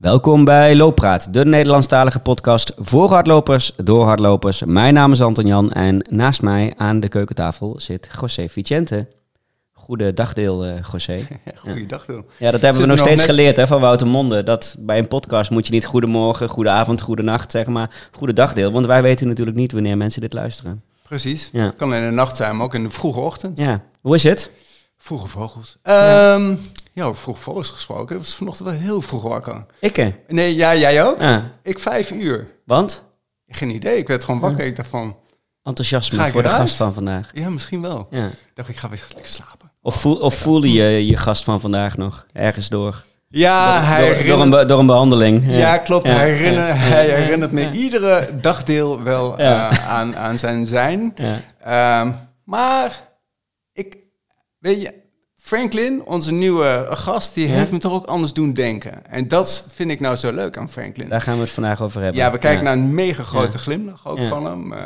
Welkom bij Looppraat, de Nederlandstalige podcast voor hardlopers, door hardlopers. Mijn naam is Anton Jan en naast mij aan de keukentafel zit José Vicente. Goede dagdeel, uh, José. Goeiedag, Deel. Ja, dat hebben we nog steeds geleerd hè, van Wouter Monde. Dat bij een podcast moet je niet goedemorgen, goedenavond, goedenacht zeggen, maar goede dagdeel. Want wij weten natuurlijk niet wanneer mensen dit luisteren. Precies. Ja. Het kan in de nacht zijn, maar ook in de vroege ochtend. Ja. Hoe is het? Vroege vogels. Ja. Um, ja, vroeg vogels gesproken. Ik was vanochtend wel heel vroeg wakker. Ik Nee, ja, jij ook? Ja. Ik vijf uur. Want? Geen idee. Ik werd gewoon wakker. Ik dacht van... Enthousiasme voor de gast van vandaag. Ja, misschien wel. Ja. Ik dacht, ik ga weer lekker slapen. Of, voel, of voelde je je gast van vandaag nog ergens door? Ja, door, hij door, door, een, door een behandeling. Ja, klopt. Hij, herinner, hij herinnert me iedere dagdeel wel uh, aan, aan zijn zijn. Um, maar ik, weet je, Franklin, onze nieuwe gast, die heeft me toch ook anders doen denken. En dat vind ik nou zo leuk aan Franklin. Daar gaan we het vandaag over hebben. Ja, we kijken naar een mega grote glimlach ook van hem. Uh,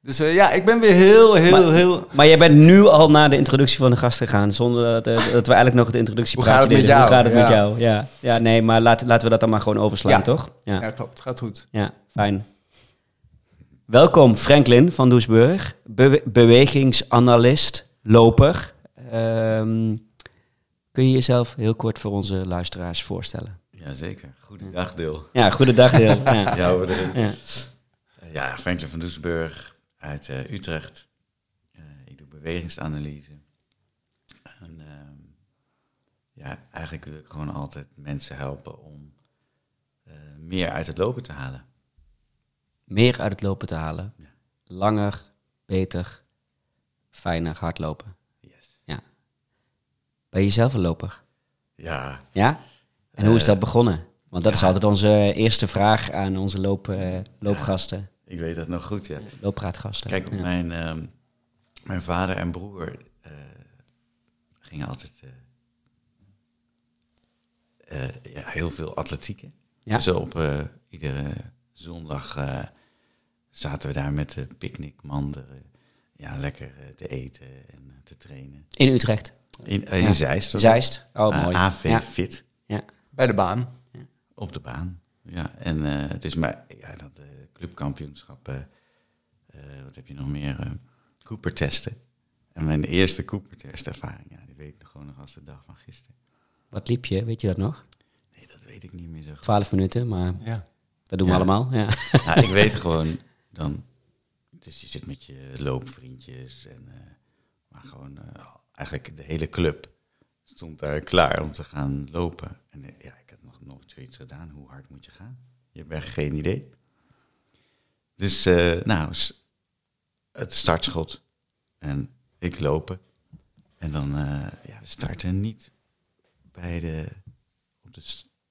dus uh, ja, ik ben weer heel, heel, maar, heel... Maar jij bent nu al naar de introductie van de gast gegaan, zonder dat, uh, dat we eigenlijk nog het introductie Hoe gaat het met jou? Hoe gaat het met jou? Ja, ja nee, maar laat, laten we dat dan maar gewoon overslaan, toch? Ja. ja, klopt. Gaat goed. Ja, fijn. Welkom Franklin van Doesburg, be bewegingsanalist, loper. Um, kun je jezelf heel kort voor onze luisteraars voorstellen? Jazeker. Goedendag, Deel. Ja, goedendag, Deel. ja. ja. Ja. ja, Franklin van Doesburg uit uh, Utrecht. Uh, ik doe bewegingsanalyse. En uh, ja, eigenlijk wil ik gewoon altijd mensen helpen om uh, meer uit het lopen te halen. Meer uit het lopen te halen? Ja. Langer, beter, fijner hardlopen? Ben je zelf een loper? Ja. Ja? En hoe is dat begonnen? Want dat is altijd onze eerste vraag aan onze loop, uh, loopgasten. Ja, ik weet dat nog goed, ja. Looppraatgasten. Kijk, mijn, uh, mijn vader en broer uh, gingen altijd ja, heel veel atletieken. Ja. Dus op iedere zondag zaten we daar met de picknickmanden ja, lekker te eten en te trainen. In Utrecht? In, uh, in Zeist. Zeist, oh uh, mooi. AV ja. Fit. Ja. Bij de baan. Ja. Op de baan, ja. En uh, het is maar, ja, dat uh, clubkampioenschap, wat heb je nog meer? Cooper testen. En mijn eerste Cooper testervaring, ja, die weet ik nog gewoon nog als de dag van gisteren. Wat liep je, weet je dat nog? Nee, dat weet ik niet meer zo. Twaalf minuten, maar ja. dat doen we allemaal, ja. Nou, ik weet gewoon dan, dus je zit met je loopvriendjes en maar gewoon eigenlijk de hele club stond daar klaar om te gaan lopen. En ja, ik had nog nooit zoiets gedaan. Hoe hard moet je gaan? Je hebt echt geen idee. Dus, uh, nou, het startschot. En ik lopen. En dan, uh, ja, starten niet bij de, op, de,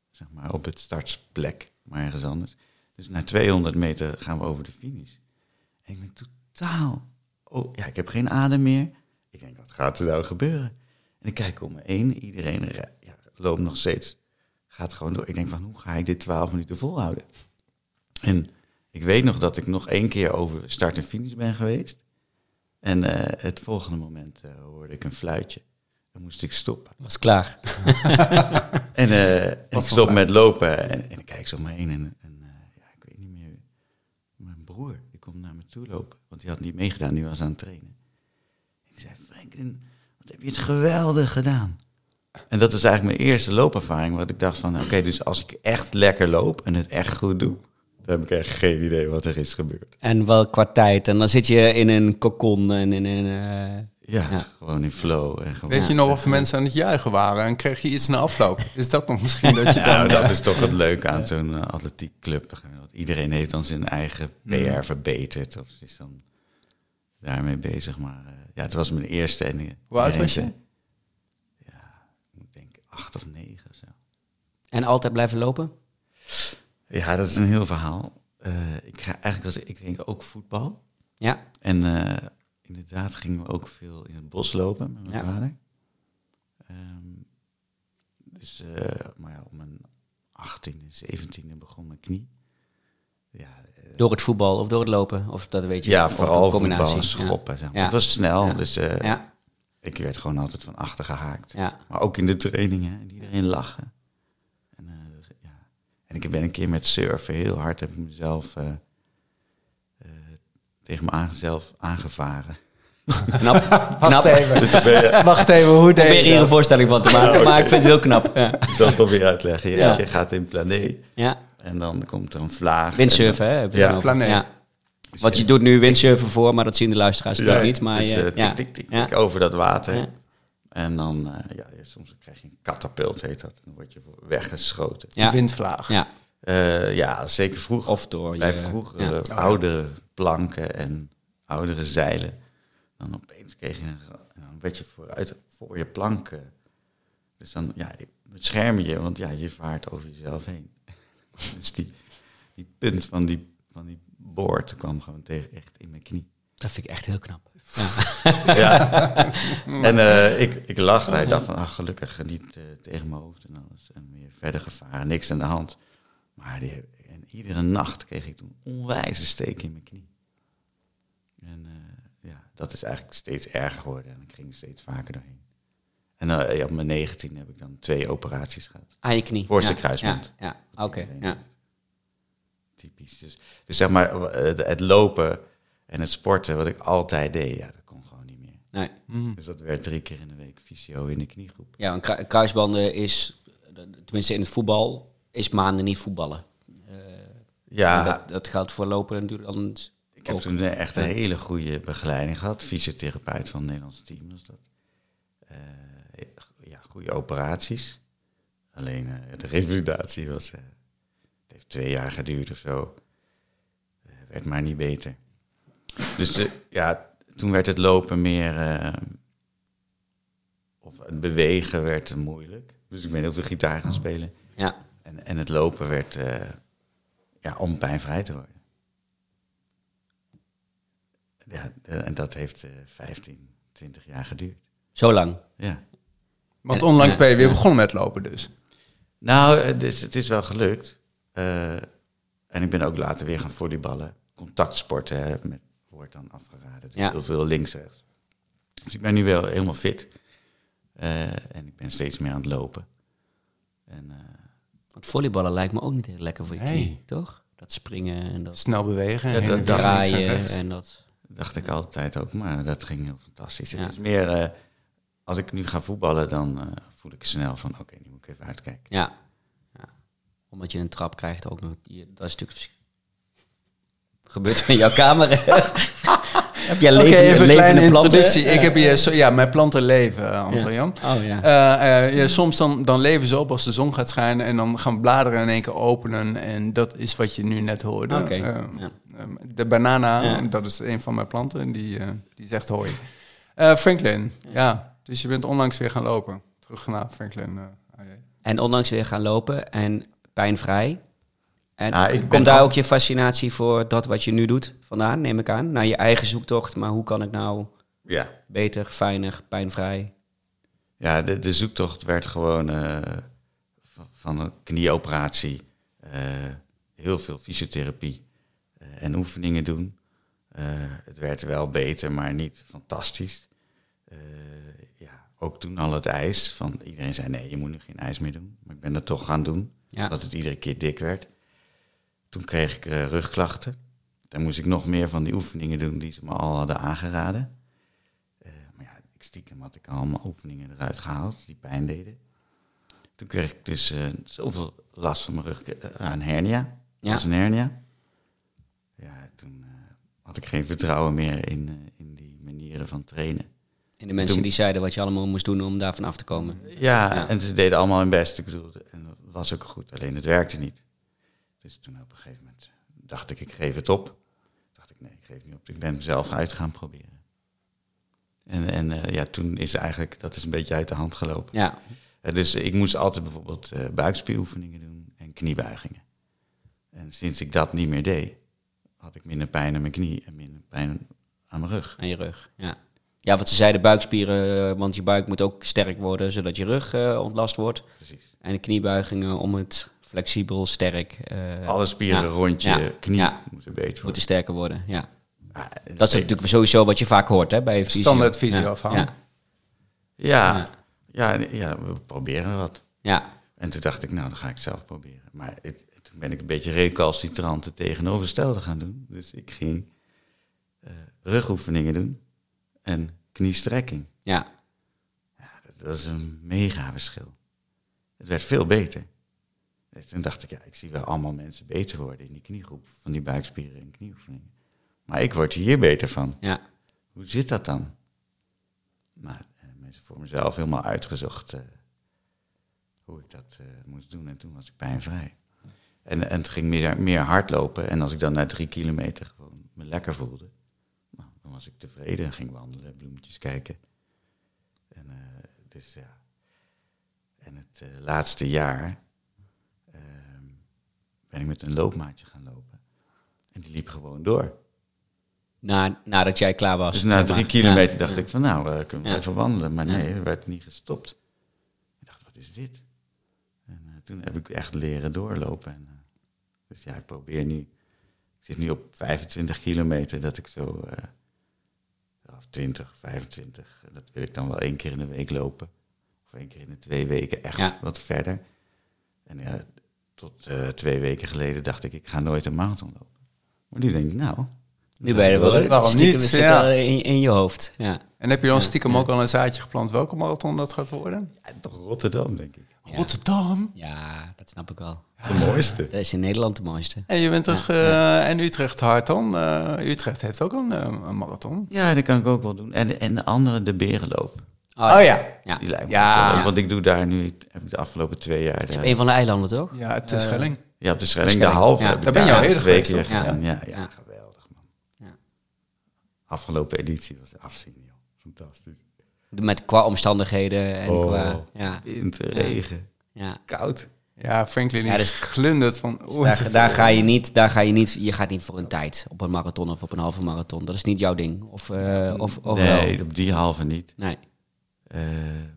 zeg maar, op het startplek, maar ergens anders. Dus na 200 meter gaan we over de finish. En ik ben totaal, oh ja, ik heb geen adem meer. Ik denk, wat gaat er nou gebeuren? En ik kijk om me heen, iedereen ja, loopt nog steeds, gaat gewoon door. Ik denk van, hoe ga ik dit twaalf minuten volhouden? En ik weet nog dat ik nog één keer over start en finish ben geweest. En uh, het volgende moment uh, hoorde ik een fluitje. Dan moest ik stoppen. Was klaar. en, uh, en ik stop met lopen en, en, ik kijk zo om me heen. En, en ja, ik weet niet meer. Mijn broer, die komt naar me toe lopen. Want die had niet meegedaan, die was aan het trainen. Wat heb je het geweldig gedaan. En dat was eigenlijk mijn eerste loopervaring. Wat ik dacht van, oké, dus als ik echt lekker loop en het echt goed doe, dan heb ik echt geen idee wat er is gebeurd. En wel qua tijd. En dan zit je in een kokon en in een... Uh, ja, ja, gewoon in flow. En gewoon, Weet je nog of mensen aan het juichen waren en kreeg je iets na afloop? Is dat nog misschien dat je dan... nou, dat is toch het leuke aan zo'n uh, atletiekclub. Iedereen heeft dan zijn eigen PR verbeterd. Of is dan daarmee bezig. Maar uh, ja, het was mijn eerste. En, Hoe oud was je? Ja, ik denk acht of negen of zo. En altijd blijven lopen? Ja, dat is een heel verhaal. Uh, ik ga eigenlijk was ik denk ook voetbal. Ja. En uh, inderdaad gingen we ook veel in het bos lopen met mijn ja. vader. Um, dus, uh, maar ja, op mijn 18e, 17e begon mijn knie. Ja, door het voetbal of door het lopen? Of dat weet je? Ja, vooral voetbal en schoppen. Zeg maar. ja. Het was snel, dus ja. ik werd gewoon altijd van achter gehaakt. Maar ook in de trainingen, en iedereen lachen. En, ja. En ik ben een keer met surfen heel hard heb ik mezelf uh, tegen me aangezelf aangevaren. Knap. Wacht even. Dus Wacht even, hoe deed je hier een voorstelling van te maken, maar ik vind het heel knap. Ja. Ik zal het alweer uitleggen. Ja, ja. Je gaat in plané. Ja. En dan komt er een vlaag. Windsurfen, hè? Ja, plané. Ja. Dus Wat je doet nu windsurfen voor, maar dat zien de luisteraars natuurlijk niet. Maar dus, je, uh, tik, tik, tik, tik over dat water. En dan, uh, ja, soms krijg je een katapult, heet dat. Dan word je weggeschoten. Ja. Windvlaag. Ja. Uh, ja, zeker vroeg. Of door Bij vroeger ja. uh, oudere planken en oudere zeilen. Dan opeens kreeg je een, dan werd je vooruit voor je planken. Dus dan, ja, bescherm je, want ja, je vaart over jezelf heen. dus die, die punt van die, van die boord kwam gewoon tegen echt in mijn knie. Dat vind ik echt heel knap. Ja. ja. En uh, ik, ik lachte. Hij dacht van, ach, gelukkig niet uh, tegen mijn hoofd en alles. En weer verder gevaren, niks aan de hand. Maar die, en iedere nacht kreeg ik toen onwijze steek in mijn knie. En uh, ja, dat is eigenlijk steeds erger geworden. En ik ging steeds vaker doorheen. En ja, op mijn 19 heb ik dan twee operaties gehad. Aan je knie? Voorste ja, kruisband. Ja, ja. oké. Okay, ja. Typisch. Dus, dus zeg maar, het, het lopen en het sporten, wat ik altijd deed, ja, dat kon gewoon niet meer. Nee. Mm. Dus dat werd drie keer in de week fysio in de kniegroep. Ja, een kruisbanden is, tenminste in het voetbal, is maanden niet voetballen. Uh, ja. Dat, dat, geldt voor lopen natuurlijk dan. Ik heb toen echt een hele goede begeleiding gehad. Fysiotherapeut van het Nederlands team was dat. Uh, ja, goede operaties. Alleen uh, de revalidatie was... het heeft twee jaar geduurd of zo. werd maar niet beter. Dus ja, toen werd het lopen meer. Of het bewegen werd moeilijk. Dus ik ben heel veel gitaar gaan spelen. Ja. En, en het lopen werd. Ja, om pijnvrij te worden. Ja, en dat heeft 15, 20 jaar geduurd. Zo lang? Ja. Want onlangs ben je weer begonnen met lopen dus? Nou, het is, het is wel gelukt. en ik ben ook later weer gaan volleyballen. Contactsporten met wordt dan afgeraden. Dus ja. heel veel links-rechts. Dus ik ben nu wel helemaal fit. Uh, en ik ben steeds meer aan het lopen. En, uh, Want volleyballen lijkt me ook niet heel lekker voor je knie, toch? Dat springen en dat Snel bewegen. Ja, dat en en draaien en dat... dacht ik altijd ook, maar dat ging heel fantastisch. Ja. Het is meer, uh, als ik nu ga voetballen, dan uh, voel ik snel van, oké, okay, nu moet ik even uitkijken. Ja. ja. Omdat je een trap krijgt ook nog. Je, dat is natuurlijk... Gebeurt er in jouw kamer? heb jij Oké, levende, even een kleine planten? introductie. Ik heb hier, zo, ja, mijn planten leven, uh, Anton-Jan. Oh ja. Eh, eh, ja, soms dan, dan leven ze op als de zon gaat schijnen en dan gaan bladeren in één keer openen. En dat is wat je nu net hoorde. Oké, Eh, ja. eh, de banana, Ja. dat is een van mijn planten, die, eh, die zegt hoi. Eh, Franklin, ja. Dus je bent onlangs weer gaan lopen. Terug naar Franklin. eh, AJ. En onlangs weer gaan lopen en pijnvrij. En Nou, ik komt daar al- ook je fascinatie voor dat wat je nu doet vandaan, neem ik aan? Naar je eigen zoektocht, maar hoe kan ik nou Ja, beter, fijner, pijnvrij? ja de, de zoektocht werd gewoon uh, van, een knieoperatie, uh, heel veel fysiotherapie uh, en oefeningen doen. Uh, het werd wel beter, maar niet fantastisch. Ook toen al het ijs. Van iedereen zei nee, je moet nu geen ijs meer doen. Maar ik ben dat toch gaan doen, Ja. omdat het iedere keer dik werd. Toen kreeg ik uh, rugklachten. Dan moest ik nog meer van die oefeningen doen die ze me al hadden aangeraden. Uh, maar ja, ik stiekem had ik allemaal oefeningen eruit gehaald die pijn deden. Toen kreeg ik dus uh, zoveel last van mijn rug, een hernia. Ja. Dat is een hernia. Ja, toen had ik geen vertrouwen meer in, in die manieren van trainen. En de mensen Toen- die zeiden wat je allemaal moest doen om daarvan af te komen. Ja, Ja. en ze deden allemaal hun best. Ik bedoel, en dat was ook goed. Alleen het werkte niet. Dus toen op een gegeven moment dacht ik, ik geef het op. Dacht ik, nee, ik geef het niet op. Ik ben mezelf uit gaan proberen. En, en uh, ja, toen is eigenlijk, dat is een beetje uit de hand gelopen. Ja, Uh, dus ik moest altijd bijvoorbeeld uh, buikspieroefeningen doen en kniebuigingen. En sinds ik dat niet meer deed, had ik minder pijn aan mijn knie en minder pijn aan mijn rug. aan je rug. Ja. Ja, wat ze zeiden, buikspieren, eh, want je buik moet ook sterk worden, zodat je rug eh, ontlast wordt. Precies. En de kniebuigingen om het flexibel, sterk... eh, Alle spieren ja. rond je Ja. knie Ja. moeten beter worden. moeten sterker worden, ja. Ah, Dat is natuurlijk sowieso wat je vaak hoort hè, bij fysio. Standaard fysio ja. van. Ja. Ja, ja, ja, we proberen wat. ja. En toen dacht ik, nou, dan ga ik het zelf proberen. Maar het, toen ben ik een beetje recalcitrant het tegenovergestelde gaan doen. Dus ik ging uh, rugoefeningen doen en kniestrekking. Ja. ja dat, dat is een mega verschil. Het werd veel beter. En toen dacht ik, ja, ik zie wel allemaal mensen beter worden in die kniegroep van die buikspieren en knieoefeningen. Maar ik word hier beter van. Ja. Hoe zit dat dan? Maar uh, mensen voor mezelf helemaal uitgezocht uh, hoe ik dat uh, moest doen. En toen was ik pijnvrij. En, en het ging meer, meer hardlopen. En als ik dan na drie kilometer gewoon me lekker voelde, dan was ik tevreden en ging wandelen, bloemetjes kijken. En dus ja. En het laatste jaar ehm, ben ik met een loopmaatje gaan lopen. En die liep gewoon door. Na, nadat jij klaar was. Dus na drie kilometer dacht ik van nou, uh, kunnen we even wandelen. Maar nee, er werd niet gestopt. Ik dacht, wat is dit? En toen heb ik echt leren doorlopen. En, dus ja, ik probeer nu... Ik zit nu op 25 kilometer dat ik zo... of 20, 25. Dat wil ik dan wel één keer in de week lopen. Of één keer in de twee weken echt ja. wat verder. En ja, tot twee weken geleden dacht ik, ik ga nooit een marathon lopen. Maar nu denk ik, nou, nu ben je er wel. Waarom niet? zit Ja. in, in je hoofd. Ja. En heb je dan Ja, stiekem ja. ook al een zaadje geplant welke marathon dat gaat worden? Ja, toch Rotterdam, denk ik. Ja. Rotterdam. ja, dat snap ik wel. De mooiste. Dat is in Nederland de mooiste. En je bent toch... eh, en Utrecht hard dan? Eh, Utrecht heeft ook een, eh, een marathon. Ja, dat kan ik ook wel doen. En, en de andere, de berenloop. Oh, Oh ja. Ja. Die lijkt me Ja. wel Want ik doe daar nu, heb ik de afgelopen twee jaar... Een van de eilanden, toch? Ja, het is Schelling. ja, op de Schelling, de Schelling, halve. ja. Daar ben je al eerder twee geweest. Ja, ja, Ja. geweldig, man. Ja. Afgelopen editie was afzien, joh. Fantastisch. Met qua omstandigheden en Oh. qua... Ja, Wind, regen, ja. koud. Ja, Franklin Ja, is dus- glundert van... het Daar, ga je niet, daar ga je niet, je gaat niet voor een tijd op een marathon of op een halve marathon. Dat is niet jouw ding. Of, eh, of, of nee, wel? op die halve niet. Nee. Eh,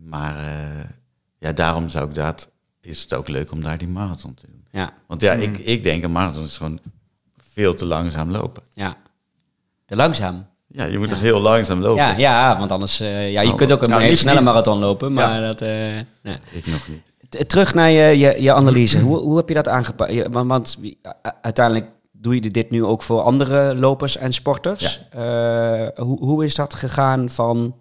maar eh, ja, daarom zou ik dat... Is het ook leuk om daar die marathon te doen. Ja, Want ja, ik, ik denk een marathon is gewoon veel te langzaam lopen. ja. Te langzaam. Ja, je moet toch heel langzaam lopen? Ja, ja, want anders... eh, ja, je Nou, kunt ook een nou, snelle niet. marathon lopen, maar dat... eh, nee. Ik nog niet. Terug naar je, je, je analyse. Hoe, hoe heb je dat aangepakt? Je- Want, want uiteindelijk doe je dit nu ook voor andere lopers en sporters. Eh, hoe, hoe is dat gegaan van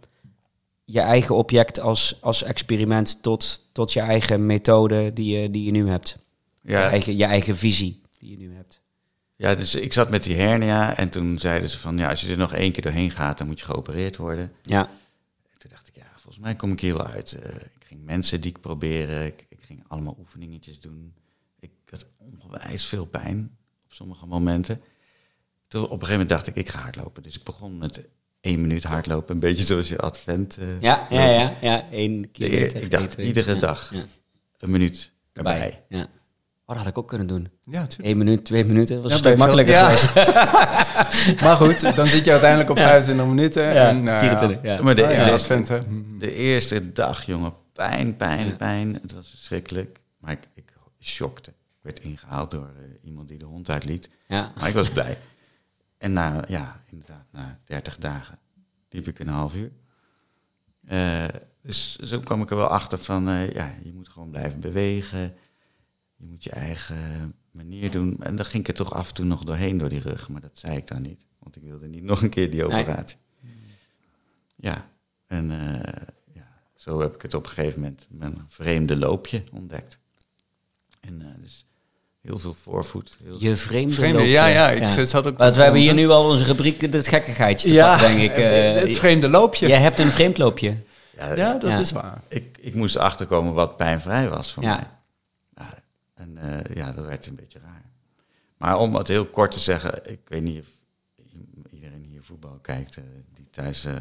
je eigen object als, als experiment tot, tot je eigen methode die je, die je nu hebt? Je, Ja, eigen, je eigen visie die je nu hebt. ja, dus ik zat met die hernia en toen zeiden ze van... ja, als je er nog één keer doorheen gaat, dan moet je geopereerd worden. Ja, En toen dacht ik, ja, volgens mij kom ik hier wel uit. Eh, ik ging mensen die ik proberen, ik, ik ging allemaal oefeningetjes doen. Ik had ongewijs veel pijn op sommige momenten. Toen op een gegeven moment dacht ik, ik ga hardlopen. Dus ik begon met één minuut hardlopen, een beetje zoals je advent. eh, ja, ja, ja. ja. Eén De kilometer. eer- ik dacht, iedere dag Ja. een minuut erbij. Bij. Ja. Oh, dat had ik ook kunnen doen. Ja. Eén minuut, twee minuten. Dat was Ja, een stuk makkelijker ja. geweest. Maar goed, dan zit je uiteindelijk op 25 minuten. Ja, en, nou 24. Ja. Maar de, Ja, ja, de- dat vindt hè. de eerste dag, jongen, pijn, pijn, Ja. pijn. Het was verschrikkelijk. Maar ik, ik shockte. Ik werd ingehaald door eh, iemand die de hond uitliet. Ja. Maar ik was blij. En na, ja, inderdaad, na 30 dagen liep ik een half uur. Eh, dus zo kwam ik er wel achter van, eh, ja, je moet gewoon blijven bewegen. Je moet je eigen manier doen. En dan ging ik er toch af en toe nog doorheen door die rug. Maar dat zei ik dan niet. Want ik wilde niet nog een keer die Nee. operatie. Ja, en eh, ja, zo heb ik het op een gegeven moment mijn vreemde loopje ontdekt. En eh, dus heel veel voorvoet. Heel Je vreemde, Vreemde, loopje. ja, ja. Ik zat ook Want we hebben hier nu al onze rubriek het gekkigheidje te ja, pakken, denk ik. Eh, het vreemde loopje. Jij hebt een vreemdloopje. ja, Ja, dat Ja. is waar. Ik, ik moest achterkomen wat pijnvrij was voor Ja. mij. En eh, ja, dat werd een beetje raar. Maar om het heel kort te zeggen, ik weet niet of iedereen hier voetbal kijkt, eh, die thuis... eh,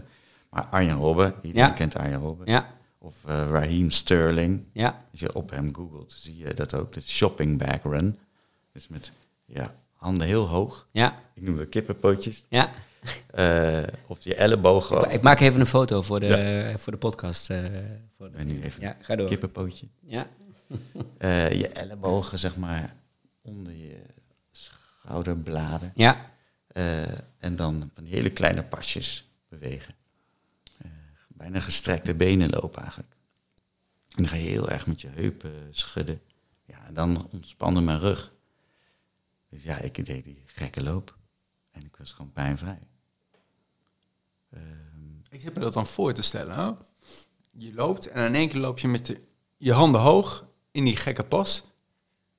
maar Arjen Robben, iedereen Ja. kent Arjen Robben. Ja, Of Raheem Sterling. ja, Als je op hem googelt, zie je dat ook. De shopping bag run. Dus met ja, handen heel hoog. ja, Ik noem het kippenpootjes. ja. Of je ellebogen. Ik maak even een foto voor de, voor de podcast. eh, voor de- En nu even ja, ga door. kippenpootje. Ja, Eh, je ellebogen, zeg maar, onder je schouderbladen. ja, Eh, en dan van die hele kleine pasjes bewegen. Eh, bijna gestrekte benen lopen eigenlijk. En dan ga je heel erg met je heupen schudden. Ja, en dan ontspande mijn rug. Dus ja, ik deed die gekke loop. En ik was gewoon pijnvrij. Ehm, ik heb me dat dan voor te stellen. Hè? Je loopt en in één keer loop je met de, je handen hoog in die gekke pas.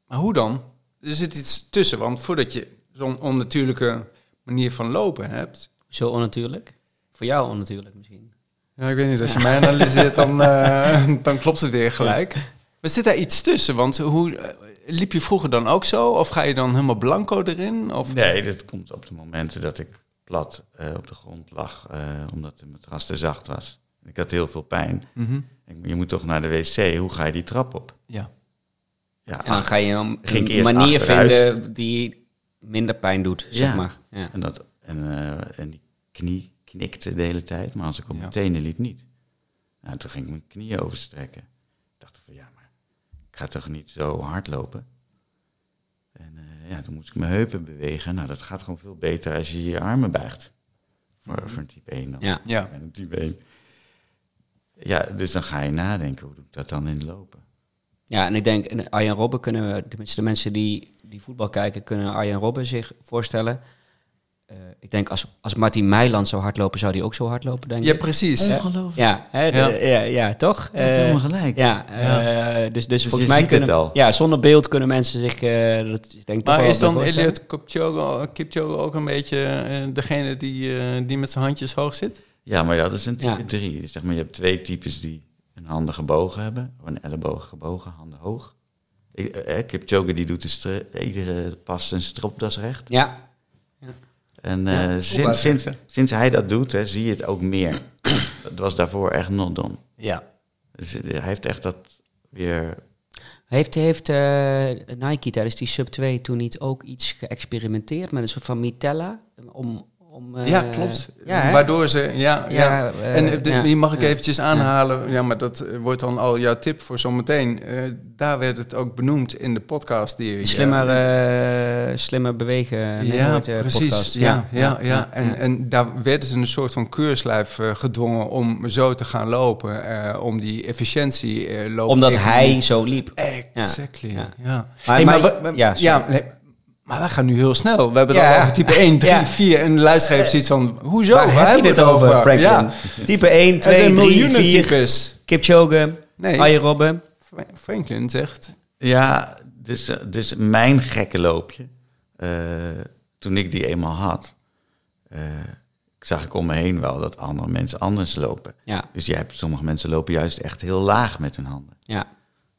Maar hoe dan? Er zit iets tussen, want voordat je zo'n onnatuurlijke manier van lopen hebt. Zo onnatuurlijk? Voor jou onnatuurlijk misschien. Ja, ik weet niet. Als je mij analyseert, dan, uh, dan klopt het weer gelijk. Maar zit daar iets tussen? Want hoe uh, liep je vroeger dan ook zo? Of ga je dan helemaal blanco erin? Of? Nee, dat komt op de momenten dat ik plat uh, op de grond lag, omdat de matras te zacht was. Ik had heel veel pijn. Mm -hmm. Je moet toch naar de wc. Hoe ga je die trap op? Ja. Ja, en dan ga je een, een manier vinden die minder pijn doet, zeg ja. maar. Ja. En, dat, en, en die knie knikte de hele tijd, maar als ik op mijn tenen liep, niet. Nou, toen ging ik mijn knieën overstrekken. Ik dacht van ja, maar ik ga toch niet zo hard lopen. En uh, ja, toen moest ik mijn heupen bewegen. Nou, dat gaat gewoon veel beter als je je armen buigt. Voor, voor een type 1 dan. Ja. ja. een type 1. Ja, dus dan ga je nadenken, hoe doe ik dat dan in lopen? Ja, en ik denk, en Arjen Robben kunnen, we, tenminste de mensen die, die voetbal kijken, kunnen Arjen Robben zich voorstellen. Uh, ik denk, als, als Martin Meiland zo hard lopen, zou die ook zo hard lopen, denk ja, ik. precies. Ongelooflijk. Ja, hè, de, ja. ja. Ja, toch? Ja, uh, helemaal gelijk. Ja, ja. Uh, dus, dus, dus volgens mij kunnen... Ja, zonder beeld kunnen mensen zich... dat is denk maar is dan Elliot Kipchoge, Kipchoge ook een beetje degene die, die met zijn handjes hoog zit? Ja, maar ja, dat is een type 3. Zeg maar, je hebt twee types die hun handen gebogen hebben. Of een elleboog gebogen, handen hoog. Ik, eh, Kipchoge die doet de iedere pas zijn stropdas recht. Ja. ja. En uh, ja, sinds, sinds, sinds hij dat doet, hè, zie je het ook meer. dat was daarvoor echt not done. Ja. Dus hij heeft echt dat weer... Heeft, heeft uh, Nike tijdens die Sub 2 toen niet ook iets geëxperimenteerd met een soort van mitella? Om, om, uh, ja, klopt. Ja, Waardoor ze, ja, ja. Uh, en de, ja, die mag ik eventjes aanhalen. Ja. maar dat wordt dan al jouw tip voor zometeen. Daar werd het ook benoemd in de podcast die je. Slimmer, slimmer bewegen. Ja, precies. Ja, ja, ja, En, en daar werden ze een soort van keurslijf gedwongen om zo te gaan lopen. om die efficiëntie lopen. Omdat hij zo liep. Exactly. Ja. ja. Maar, hey, maar, maar, maar, ja, ja nee, maar wij gaan nu heel snel. We hebben het ja. al over type 1, 3, ja. 4. En de luisteraar heeft zoiets van, hoezo? Waar, Waar heb je het over, Franklin? Ja. Type 1, 2, 3, 4. Types. Kipchoge, nee. Robben. Franklin zegt... Ja, dus, dus mijn gekke loopje, uh, toen ik die eenmaal had... Uh, zag ik om me heen wel dat andere mensen anders lopen. Ja. Dus je hebt, sommige mensen lopen juist echt heel laag met hun handen. Ja.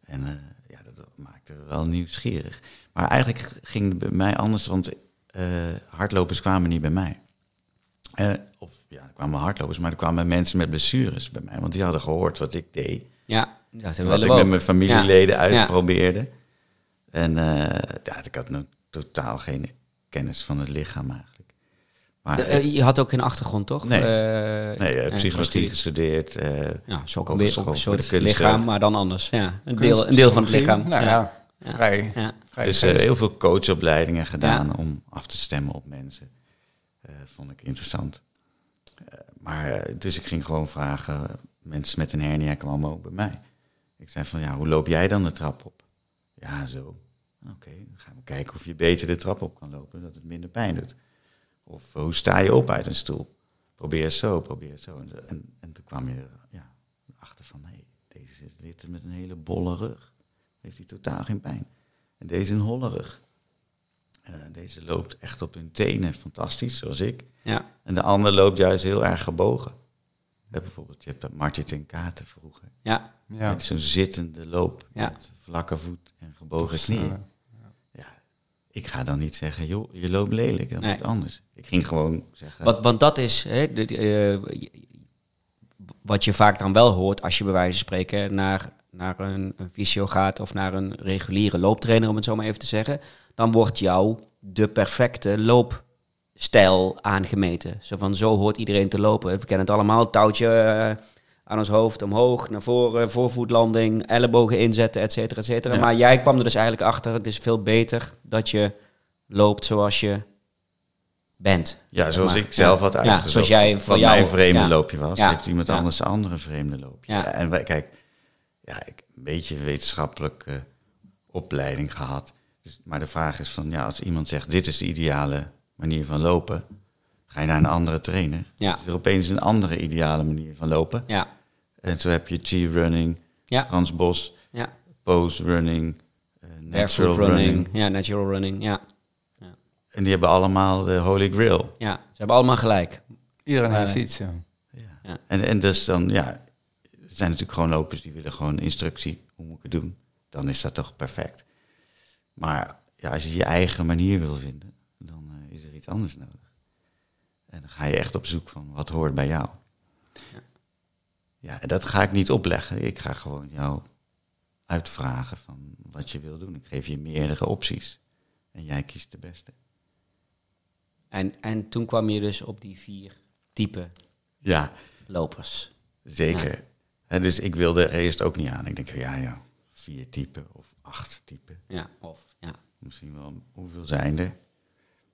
En uh, ja, dat maakte me wel nieuwsgierig. Maar eigenlijk ging het bij mij anders, want uh, hardlopers kwamen niet bij mij. Uh, of ja, er kwamen hardlopers, maar er kwamen mensen met blessures bij mij. Want die hadden gehoord wat ik deed. Ja, dat wat ik ook. met mijn familieleden ja. uitprobeerde. Ja. En uh, ja, ik had nog totaal geen kennis van het lichaam eigenlijk. Maar, de, je had ook geen achtergrond, toch? Nee, nee uh, psychologie gestudeerd. ja, zo ook een soort lichaam, maar dan anders. Ja, een, deel, een deel van het lichaam. Nou, ja. Vrij, ja. vrij dus uh, heel veel coachopleidingen gedaan ja. om af te stemmen op mensen. Uh, vond ik interessant. Uh, maar dus ik ging gewoon vragen, mensen met een hernia kwamen ook bij mij. Ik zei van, ja, hoe loop jij dan de trap op? Ja, zo. Oké, okay, dan gaan we kijken of je beter de trap op kan lopen, dat het minder pijn doet. Of hoe sta je op uit een stoel? Probeer zo, probeer zo. En, en, en toen kwam je ja, achter van, hé, hey, deze zit met een hele bolle rug heeft hij totaal geen pijn. En deze een holle rug. Uh, deze loopt echt op hun tenen, fantastisch, zoals ik. Ja. En de ander loopt juist heel erg gebogen. Ja, bijvoorbeeld, je hebt dat Martin ten Katen vroeger. Ja. ja. Zo'n zittende loop, ja. met vlakke voet en gebogen knieën. Ja. ja. ik ga dan niet zeggen, joh, je loopt lelijk, dat nee. moet anders. Ik ging gewoon zeggen... Want, want dat is, hè, de, uh, wat je vaak dan wel hoort als je bij wijze van spreken naar naar een, een fysio gaat of naar een reguliere looptrainer, om het zo maar even te zeggen, dan wordt jou de perfecte loopstijl aangemeten. Zo van, zo hoort iedereen te lopen. We kennen het allemaal, touwtje uh, aan ons hoofd, omhoog, naar voren, voorvoetlanding, ellebogen inzetten, et cetera, et cetera. Ja. Maar jij kwam er dus eigenlijk achter, het is veel beter dat je loopt zoals je bent. Ja, zoals maar. ik zelf had uitgezocht. Ja, zoals jij voor wat jou, mijn vreemde ja. loopje was, heeft iemand anders een andere vreemde loopje. Ja. En wij, kijk, ja, ik een beetje wetenschappelijke opleiding gehad. Dus, maar de vraag is van, ja, als iemand zegt, dit is de ideale manier van lopen, ga je naar een andere trainer. Ja. Is er opeens een andere ideale manier van lopen. Ja. En zo heb je G-running, Ja. Frans Bos, Ja. pose running, eh, natural running. running. Ja, natural running. Ja. En die hebben allemaal de Holy Grail. ja. Ze hebben allemaal gelijk. Iedereen heeft eh, iets, ja. Ja. Ja. En, en dus dan, ja, zijn natuurlijk gewoon lopers die willen gewoon instructie. Hoe moet ik het doen? Dan is dat toch perfect. Maar ja, als je je eigen manier wil vinden, dan eh, is er iets anders nodig. En dan ga je echt op zoek van wat hoort bij jou. Ja, en dat ga ik niet opleggen. Ik ga gewoon jou uitvragen van wat je wil doen. Ik geef je meerdere opties. En jij kiest de beste. En, en toen kwam je dus op die vier type Ja, lopers. Zeker. Dus ik wilde er eerst ook niet aan. Ik denk, ja, ja, vier typen of acht typen. Ja, of ja. Misschien wel, hoeveel zijn er?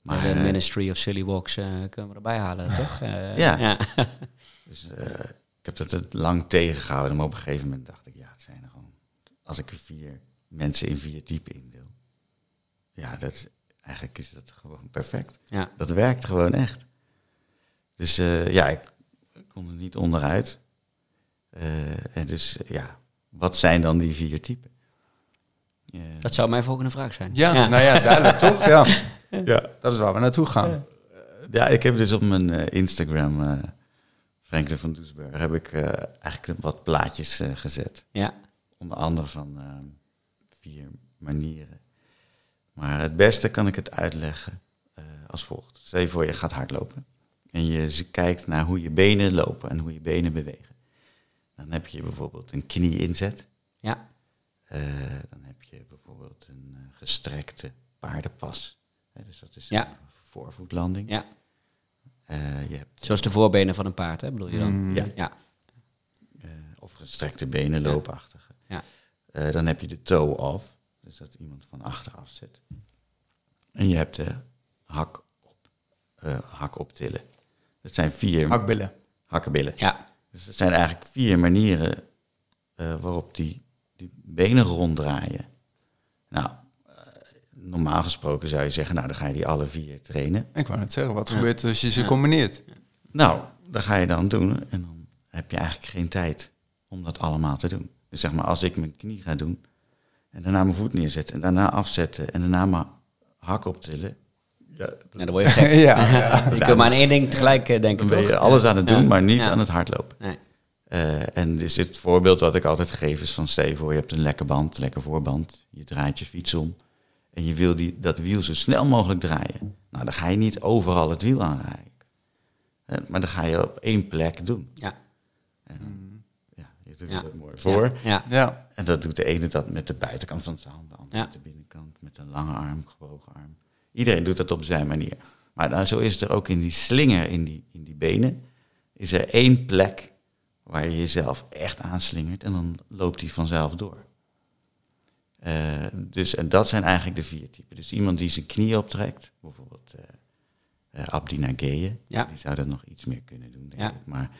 Maar de eh, Ministry of Silly Walks eh, kunnen we erbij halen, toch? Eh, Ja. ja. dus, ik heb dat het lang tegengehouden, maar op een gegeven moment dacht ik, ja, het zijn er gewoon... Als ik er vier mensen in vier typen indeel, ja, dat, eigenlijk is dat gewoon perfect. ja. Dat werkt gewoon echt. Dus ja, ik, ik kon er niet onderuit. Eh, en dus eh, ja, wat zijn dan die vier typen? Eh, Dat zou mijn volgende vraag zijn. Ja, nou ja, duidelijk toch? Ja, ja. dat is waar we naartoe gaan. ja, ik heb dus op mijn eh, Instagram, eh Franklin van Doesburg, heb ik eh, eigenlijk wat plaatjes gezet. ja. Onder andere van eh, vier manieren. Maar het beste kan ik het uitleggen eh, als volgt. Stel je voor, je gaat hardlopen. En je kijkt naar hoe je benen lopen en hoe je benen bewegen. Dan heb je bijvoorbeeld een knie-inzet. ja. Eh, dan heb je bijvoorbeeld een eh, gestrekte paardenpas. Hè, dus dat is Ja. een voorvoetlanding. ja. Eh, je hebt Zoals de voorbenen van een paard, hè, bedoel je dan? Mm. Ja. Ja. eh, of gestrekte benen loopachtige. Ja. Eh, dan heb je de toe off, dus dat iemand van achter afzet. En je hebt de hak op, eh, hak optillen. Dat zijn vier Hakbillen. hakkenbillen. Ja. Dus dat zijn eigenlijk vier manieren eh, waarop die, die benen ronddraaien. Nou, eh, normaal gesproken zou je zeggen, nou dan ga je die alle vier trainen. Ik wou net zeggen, wat Ja. gebeurt er als je ze Ja. combineert? Nou, dat ga je dan doen en dan heb je eigenlijk geen tijd om dat allemaal te doen. Dus zeg maar, als ik mijn knie ga doen en daarna mijn voet neerzetten en daarna afzetten en daarna mijn hak optillen, ja, Nou, dan word je gek. ja, ja. je kunt maar aan één ding tegelijk eh, denken, dan ben toch? je alles aan het doen, Ja. maar niet Ja. aan het hardlopen. Nee. Eh, en dus het voorbeeld wat ik altijd geef is van stel je hebt een lekker band, lekker voorband, je draait je fiets om en je wil die, dat wiel zo snel mogelijk draaien. Nou, dan ga je niet overal het wiel aanraken. Maar dan ga je op één plek doen. Ja. En dan, ja, je doet Ja. dat mooi voor. Ja. ja. En dat doet de ene dat met de buitenkant van zijn hand, de andere Ja. met de binnenkant, met een lange arm, gebogen arm. Iedereen doet dat op zijn manier. Maar nou, zo is er ook in die slinger, in die, in die benen, is er één plek waar je jezelf echt aanslingert en dan loopt die vanzelf door. Eh, dus, en dat zijn eigenlijk de vier typen. Dus iemand die zijn knie optrekt, bijvoorbeeld eh eh, Abdi Nageye, Ja. die zou dat nog iets meer kunnen doen, denk Ja. ik. Maar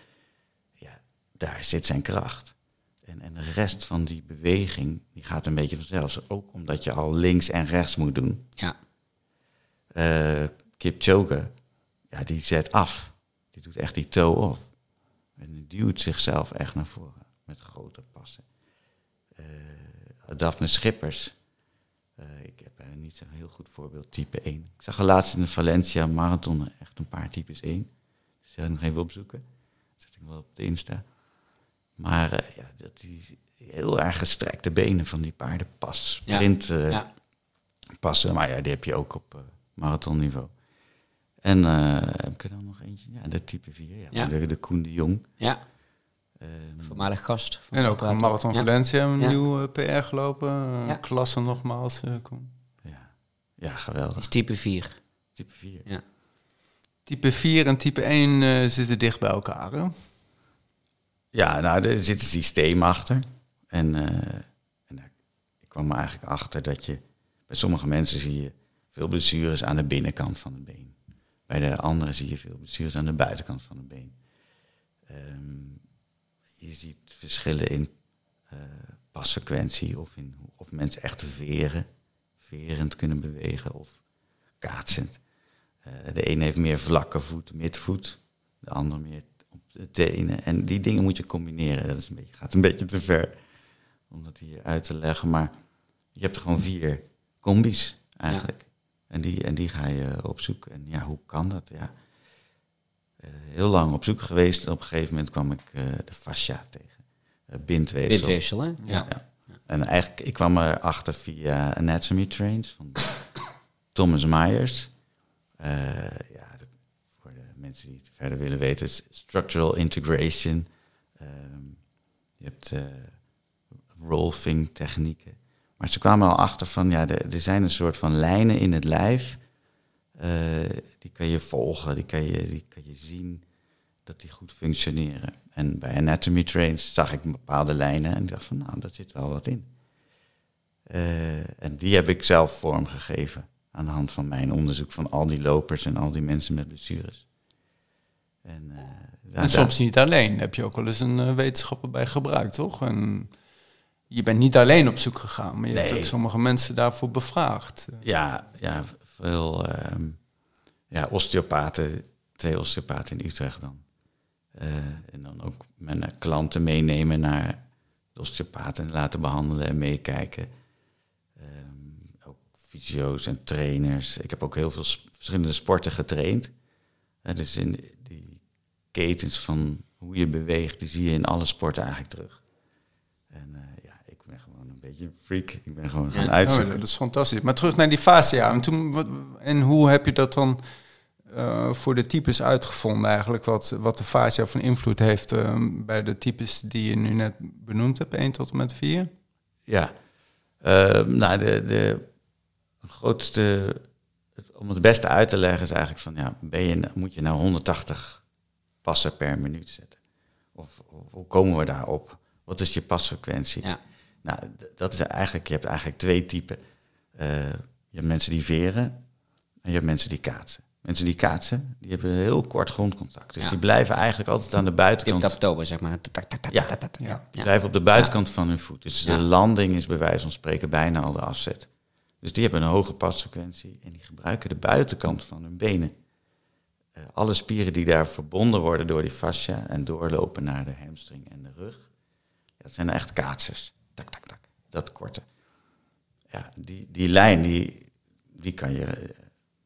ja, daar zit zijn kracht. En, en de rest van die beweging, die gaat een beetje vanzelf. Ook omdat je al links en rechts moet doen. Ja. Eh Kipchoge, ja, die zet af. Die doet echt die toe off. En die duwt zichzelf echt naar voren met grote passen. Eh Daphne Schippers, eh, ik heb er niet zo'n heel goed voorbeeld, type 1. Ik zag laatst in de Valencia Marathon echt een paar types 1. Dus ik nog even opzoeken. Dat zet ik wel op de Insta. Maar ja, dat die heel erg gestrekte benen van die paardenpas. Ja. Sprint, Ja. passen. Maar ja, die heb je ook op marathonniveau. En eh, heb ik er dan nog eentje? Ja, de type 4. Ja, Ja. De, de Koen de Jong. Ja. Ehm, Voormalig gast. van En ook een Marathon Ja. Valencia, een Ja. nieuw eh, PR gelopen. Eh, Ja. Klasse nogmaals, Koen. ja. ja, geweldig. is type 4. Type 4. Ja. Type 4 en type 1 eh, zitten dicht bij elkaar. Hè? Ja, nou, er zit een systeem achter. En, eh, en daar- ik kwam er eigenlijk achter dat je... Bij sommige mensen zie je veel blessures aan de binnenkant van het been. Bij de anderen zie je veel blessures aan de buitenkant van het been. Ehm, je ziet verschillen in pasfrequentie of in of mensen echt veren, verend kunnen bewegen of kaatsend. de een heeft meer vlakke voet, midvoet, de ander meer op de tenen. En die dingen moet je combineren. Dat is een beetje, gaat een beetje te ver om dat hier uit te leggen. Maar je hebt gewoon vier combis eigenlijk. En, die, en die ga je opzoeken. En ja, hoe kan dat? Ja. Uh, heel lang op zoek geweest. En op een gegeven moment kwam ik uh, de fascia tegen. Uh, bindweefsel. Bindweefsel, hè? Ja. ja. En eigenlijk, ik kwam erachter via Anatomy Trains van Thomas Myers. ja, dat, voor de mensen die het verder willen weten, is structural integration. Ehm, je hebt rolfing technieken. Maar ze kwamen al achter van, ja, er zijn een soort van lijnen in het lijf. Uh, die kan je volgen, die kan je, die kan je zien dat die goed functioneren. En bij Anatomy Trains zag ik bepaalde lijnen en dacht van, nou, daar zit wel wat in. Uh, en die heb ik zelf vormgegeven aan de hand van mijn onderzoek van al die lopers en al die mensen met blessures. En, uh, en soms niet alleen. Heb je ook wel eens een wetenschapper bij gebruikt, toch? En je bent niet alleen op zoek gegaan, maar je hebt ook sommige mensen daarvoor bevraagd. Ja, ja veel uh, ja, osteopaten, twee osteopaten in Utrecht dan. Uh, en dan ook mijn klanten meenemen naar de osteopaten en laten behandelen en meekijken. Um, ook fysio's en trainers. Ik heb ook heel veel verschillende sporten getraind. Uh, dus in die ketens van hoe je beweegt, die zie je in alle sporten eigenlijk terug. En beetje een freak. Ik ben gewoon gaan ja. uitzoeken. Oh, dat is fantastisch. Maar terug naar die fascia. En, toen, wat, en hoe heb je dat dan uh, voor de types uitgevonden eigenlijk? Wat, wat de fascia van invloed heeft uh, bij de types die je nu net benoemd hebt, 1 tot en met 4? Ja, uh, nou de, de grootste, om het beste uit te leggen is eigenlijk van, ja, ben je, moet je nou 180 passen per minuut zetten? Of, of hoe komen we daarop? Wat is je pasfrequentie? Ja. Nou, dat is eigenlijk, je hebt eigenlijk twee typen. Uh, je hebt mensen die veren en je hebt mensen die kaatsen. Mensen die kaatsen, die hebben heel kort grondcontact. Dus die blijven eigenlijk altijd aan de buitenkant. Tip oktober, zeg maar. Ja, ja. Die blijven op de buitenkant van hun voet. Dus de landing is bij wijze van spreken bijna al de afzet. Dus die hebben een hoge pasfrequentie en die gebruiken de buitenkant van hun benen. Uh, alle spieren die daar verbonden worden door die fascia en doorlopen naar de hamstring en de rug, dat zijn echt kaatsers tak, tak, tak. Dat korte. Ja, die, die lijn, die, die kan je eh,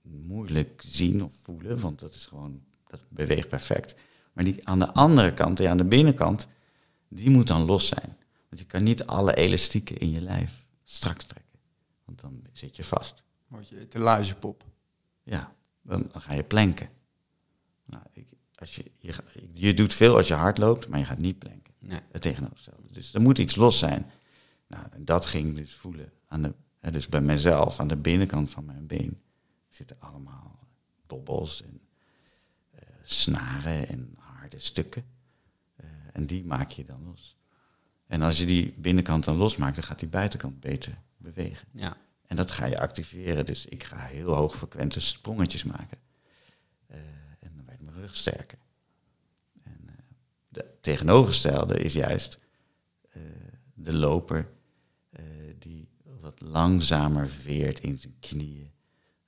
moeilijk zien of voelen, want dat is gewoon, dat beweegt perfect. Maar die aan de andere kant, die aan de binnenkant, die moet dan los zijn. Want je kan niet alle elastieken in je lijf strak trekken. Want dan zit je vast. Word je etalagepop. Ja, dan, dan ga je planken. Nou, ik, als je, je, je doet veel als je hard loopt, maar je gaat niet planken. Nee. Het tegenovergestelde. Dus er moet iets los zijn. Nou, en dat ging dus voelen. Aan de, dus bij mezelf, aan de binnenkant van mijn been, zitten allemaal bobbels en uh, snaren en harde stukken. Uh, en die maak je dan los. En als je die binnenkant dan losmaakt, dan gaat die buitenkant beter bewegen. Ja. En dat ga je activeren. Dus ik ga heel hoogfrequente sprongetjes maken. Uh, en dan werd mijn rug sterker. En de tegenovergestelde is juist de loper die wat langzamer veert in zijn knieën,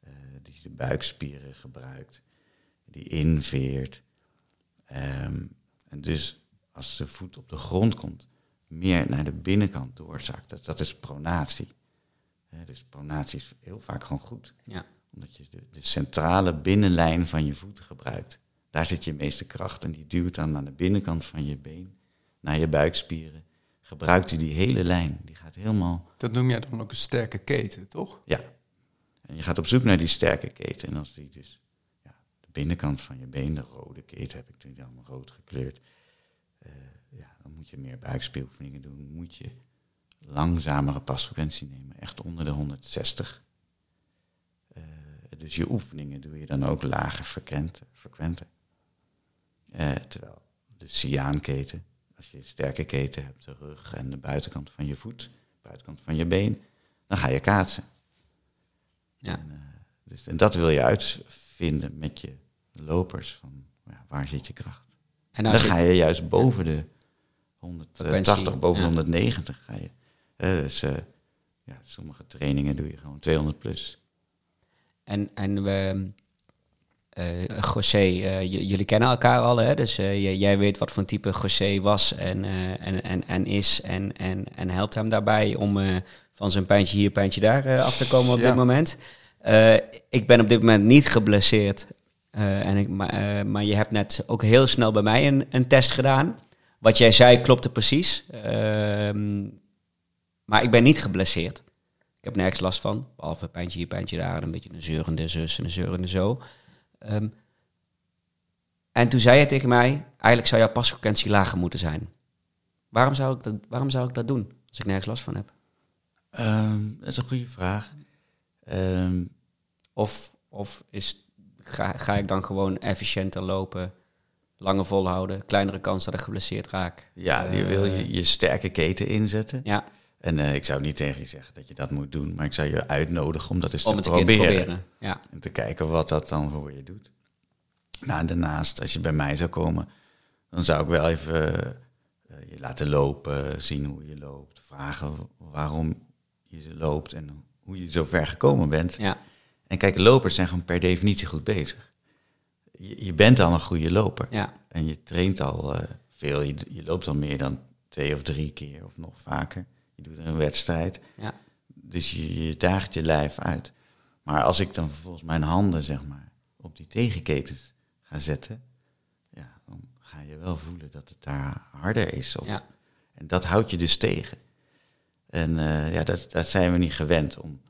uh, die de buikspieren gebruikt, die inveert. Um, en dus als de voet op de grond komt, meer naar de binnenkant doorzakt. Dat, dat is pronatie. Dus pronatie is heel vaak gewoon goed. Ja. Omdat je de, de centrale binnenlijn van je voeten gebruikt. Daar zit je meeste kracht en die duwt dan aan de binnenkant van je been naar je buikspieren gebruikt hij die hele lijn. Die gaat helemaal... Dat noem jij dan ook een sterke keten, toch? Ja. En je gaat op zoek naar die sterke keten. En als die dus ja, de binnenkant van je been, de rode keten heb ik toen dan rood gekleurd. Uh, ja, dan moet je meer buikspieroefeningen doen. Moet je langzamere pasfrequentie nemen. Echt onder de 160. Uh, eh, dus je oefeningen doe je dan ook lager frequenter. Uh, terwijl de Siaanketen als je een sterke keten hebt, de rug en de buitenkant van je voet, buitenkant van je been, dan ga je kaatsen. Ja. En, uh, dus, en dat wil je uitvinden met je lopers, van ja, waar zit je kracht. En dan ga je juist boven de 180 boven 190 ga je. dus ja, sommige trainingen doe je gewoon 200 plus. En, en we, uh, José, uh, jullie kennen elkaar al, hè? dus uh, jij weet wat voor type José was en, en, en, en is en, en, en helpt hem daarbij om van zijn pijntje hier, pijntje daar af te komen op dit moment. ik ben op dit moment niet geblesseerd, en ik, maar, maar je hebt net ook heel snel bij mij een, een test gedaan. Wat jij zei klopte precies, ehm, maar ik ben niet geblesseerd. Ik heb nergens last van, behalve pijntje hier, pijntje daar, een beetje een zeurende zus en een zeurende zo. Um, en toen zei hij tegen mij, eigenlijk zou jouw pasfrequentie lager moeten zijn. Waarom zou ik dat, waarom zou ik dat doen, als ik nergens last van heb? Um, dat is een goede vraag. Um, of of is, ga, ga ik dan gewoon efficiënter lopen, langer volhouden, kleinere kans dat ik geblesseerd raak? Ja, je wil je, Eh, je sterke keten inzetten. Ja, En uh, ik zou niet tegen je zeggen dat je dat moet doen, maar ik zou je uitnodigen om dat eens om te proberen. te proberen. Ja, En te kijken wat dat dan voor je doet. Nou, en daarnaast, als je bij mij zou komen, dan zou ik wel even uh, je laten lopen, zien hoe je loopt, vragen waarom je loopt en hoe je zo ver gekomen bent. ja, En kijk, lopers zijn gewoon per definitie goed bezig. Je, je bent al een goede loper. ja, En je traint al uh, veel. Je, je, loopt al meer dan twee of drie keer of nog vaker. Je doet er een wedstrijd. ja, Dus je, je daagt je lijf uit. Maar als ik dan vervolgens mijn handen, zeg maar, op die tegenketens ga zetten, ja, dan ga je wel voelen dat het daar harder is. Of, Ja. En dat houdt je dus tegen. En uh, ja, dat, dat zijn we niet gewend om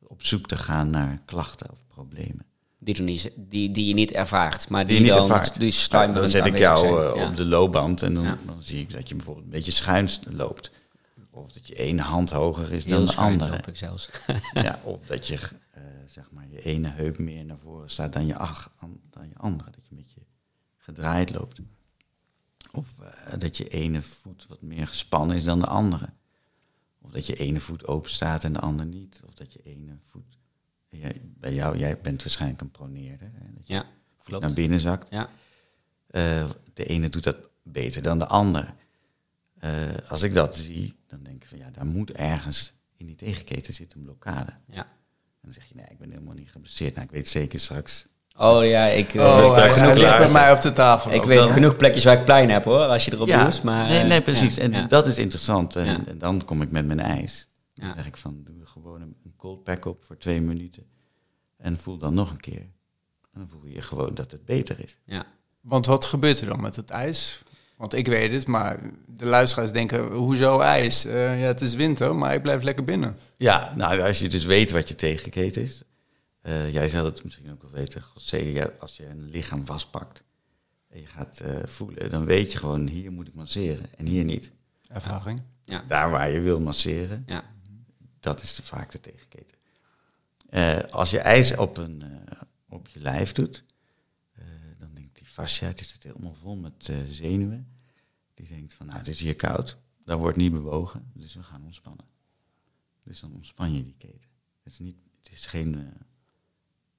op zoek te gaan naar klachten of problemen. die, doen niet, die, die je niet ervaart, maar Die die, je niet dan, ervaart. die Nou, dan zet ik jou uh, Ja. op de loopband en dan, Ja. dan zie ik dat je bijvoorbeeld een beetje schuin loopt. Of dat je ene hand hoger is Heel dan de andere. ik zelfs. Ja, of dat je uh, zeg maar je ene heup meer naar voren staat dan je, ach, an, dan je andere. Dat je een beetje gedraaid loopt. Of uh, dat je ene voet wat meer gespannen is dan de andere. Of dat je ene voet open staat en de andere niet. Of dat je ene voet... Jij, bij jou, jij bent waarschijnlijk een proneerder. Hè? Dat je Ja, klopt. naar binnen zakt. Ja, Uh, de ene doet dat beter dan de andere. Uh, als ik dat zie, dan denk ik van ja, daar moet ergens in die tegenketen zitten een blokkade. ja. En dan zeg je, nee, ik ben helemaal niet geblesseerd. Nou, ik weet zeker straks. Oh ja, ik, Oh, Dus genoeg ligt bij mij op de tafel. ik weet genoeg plekjes waar ik plein heb hoor, als je erop ja, doet. Maar, nee, nee, eh, precies. ja, en ja. dat is interessant. En, Ja. en dan kom ik met mijn ijs. Dan zeg ik van, doe gewoon een, een cold pack op voor twee minuten. En voel dan nog een keer. En dan voel je gewoon dat het beter is. Ja. Want wat gebeurt er dan met het ijs? Want ik weet het, maar de luisteraars denken, hoezo ijs? Uh, ja, het is winter, maar ik blijf lekker binnen. Ja, nou, als je dus weet wat je tegenketen is. Uh, jij zal het misschien ook wel weten. José, als je een lichaam vastpakt en je gaat uh, voelen, dan weet je gewoon, hier moet ik masseren en hier niet. Ervaring. Ja. Daar waar je wil masseren, Ja. dat is de, vaak de tegenketen. Uh, als je ijs op, een, op je lijf doet, uh, dan denkt die fascia, die zit helemaal vol met uh, zenuwen. Die denkt van, nou, het is hier koud, daar wordt niet bewogen, dus we gaan ontspannen. Dus dan ontspan je die keten. Het is, niet, het is geen, uh,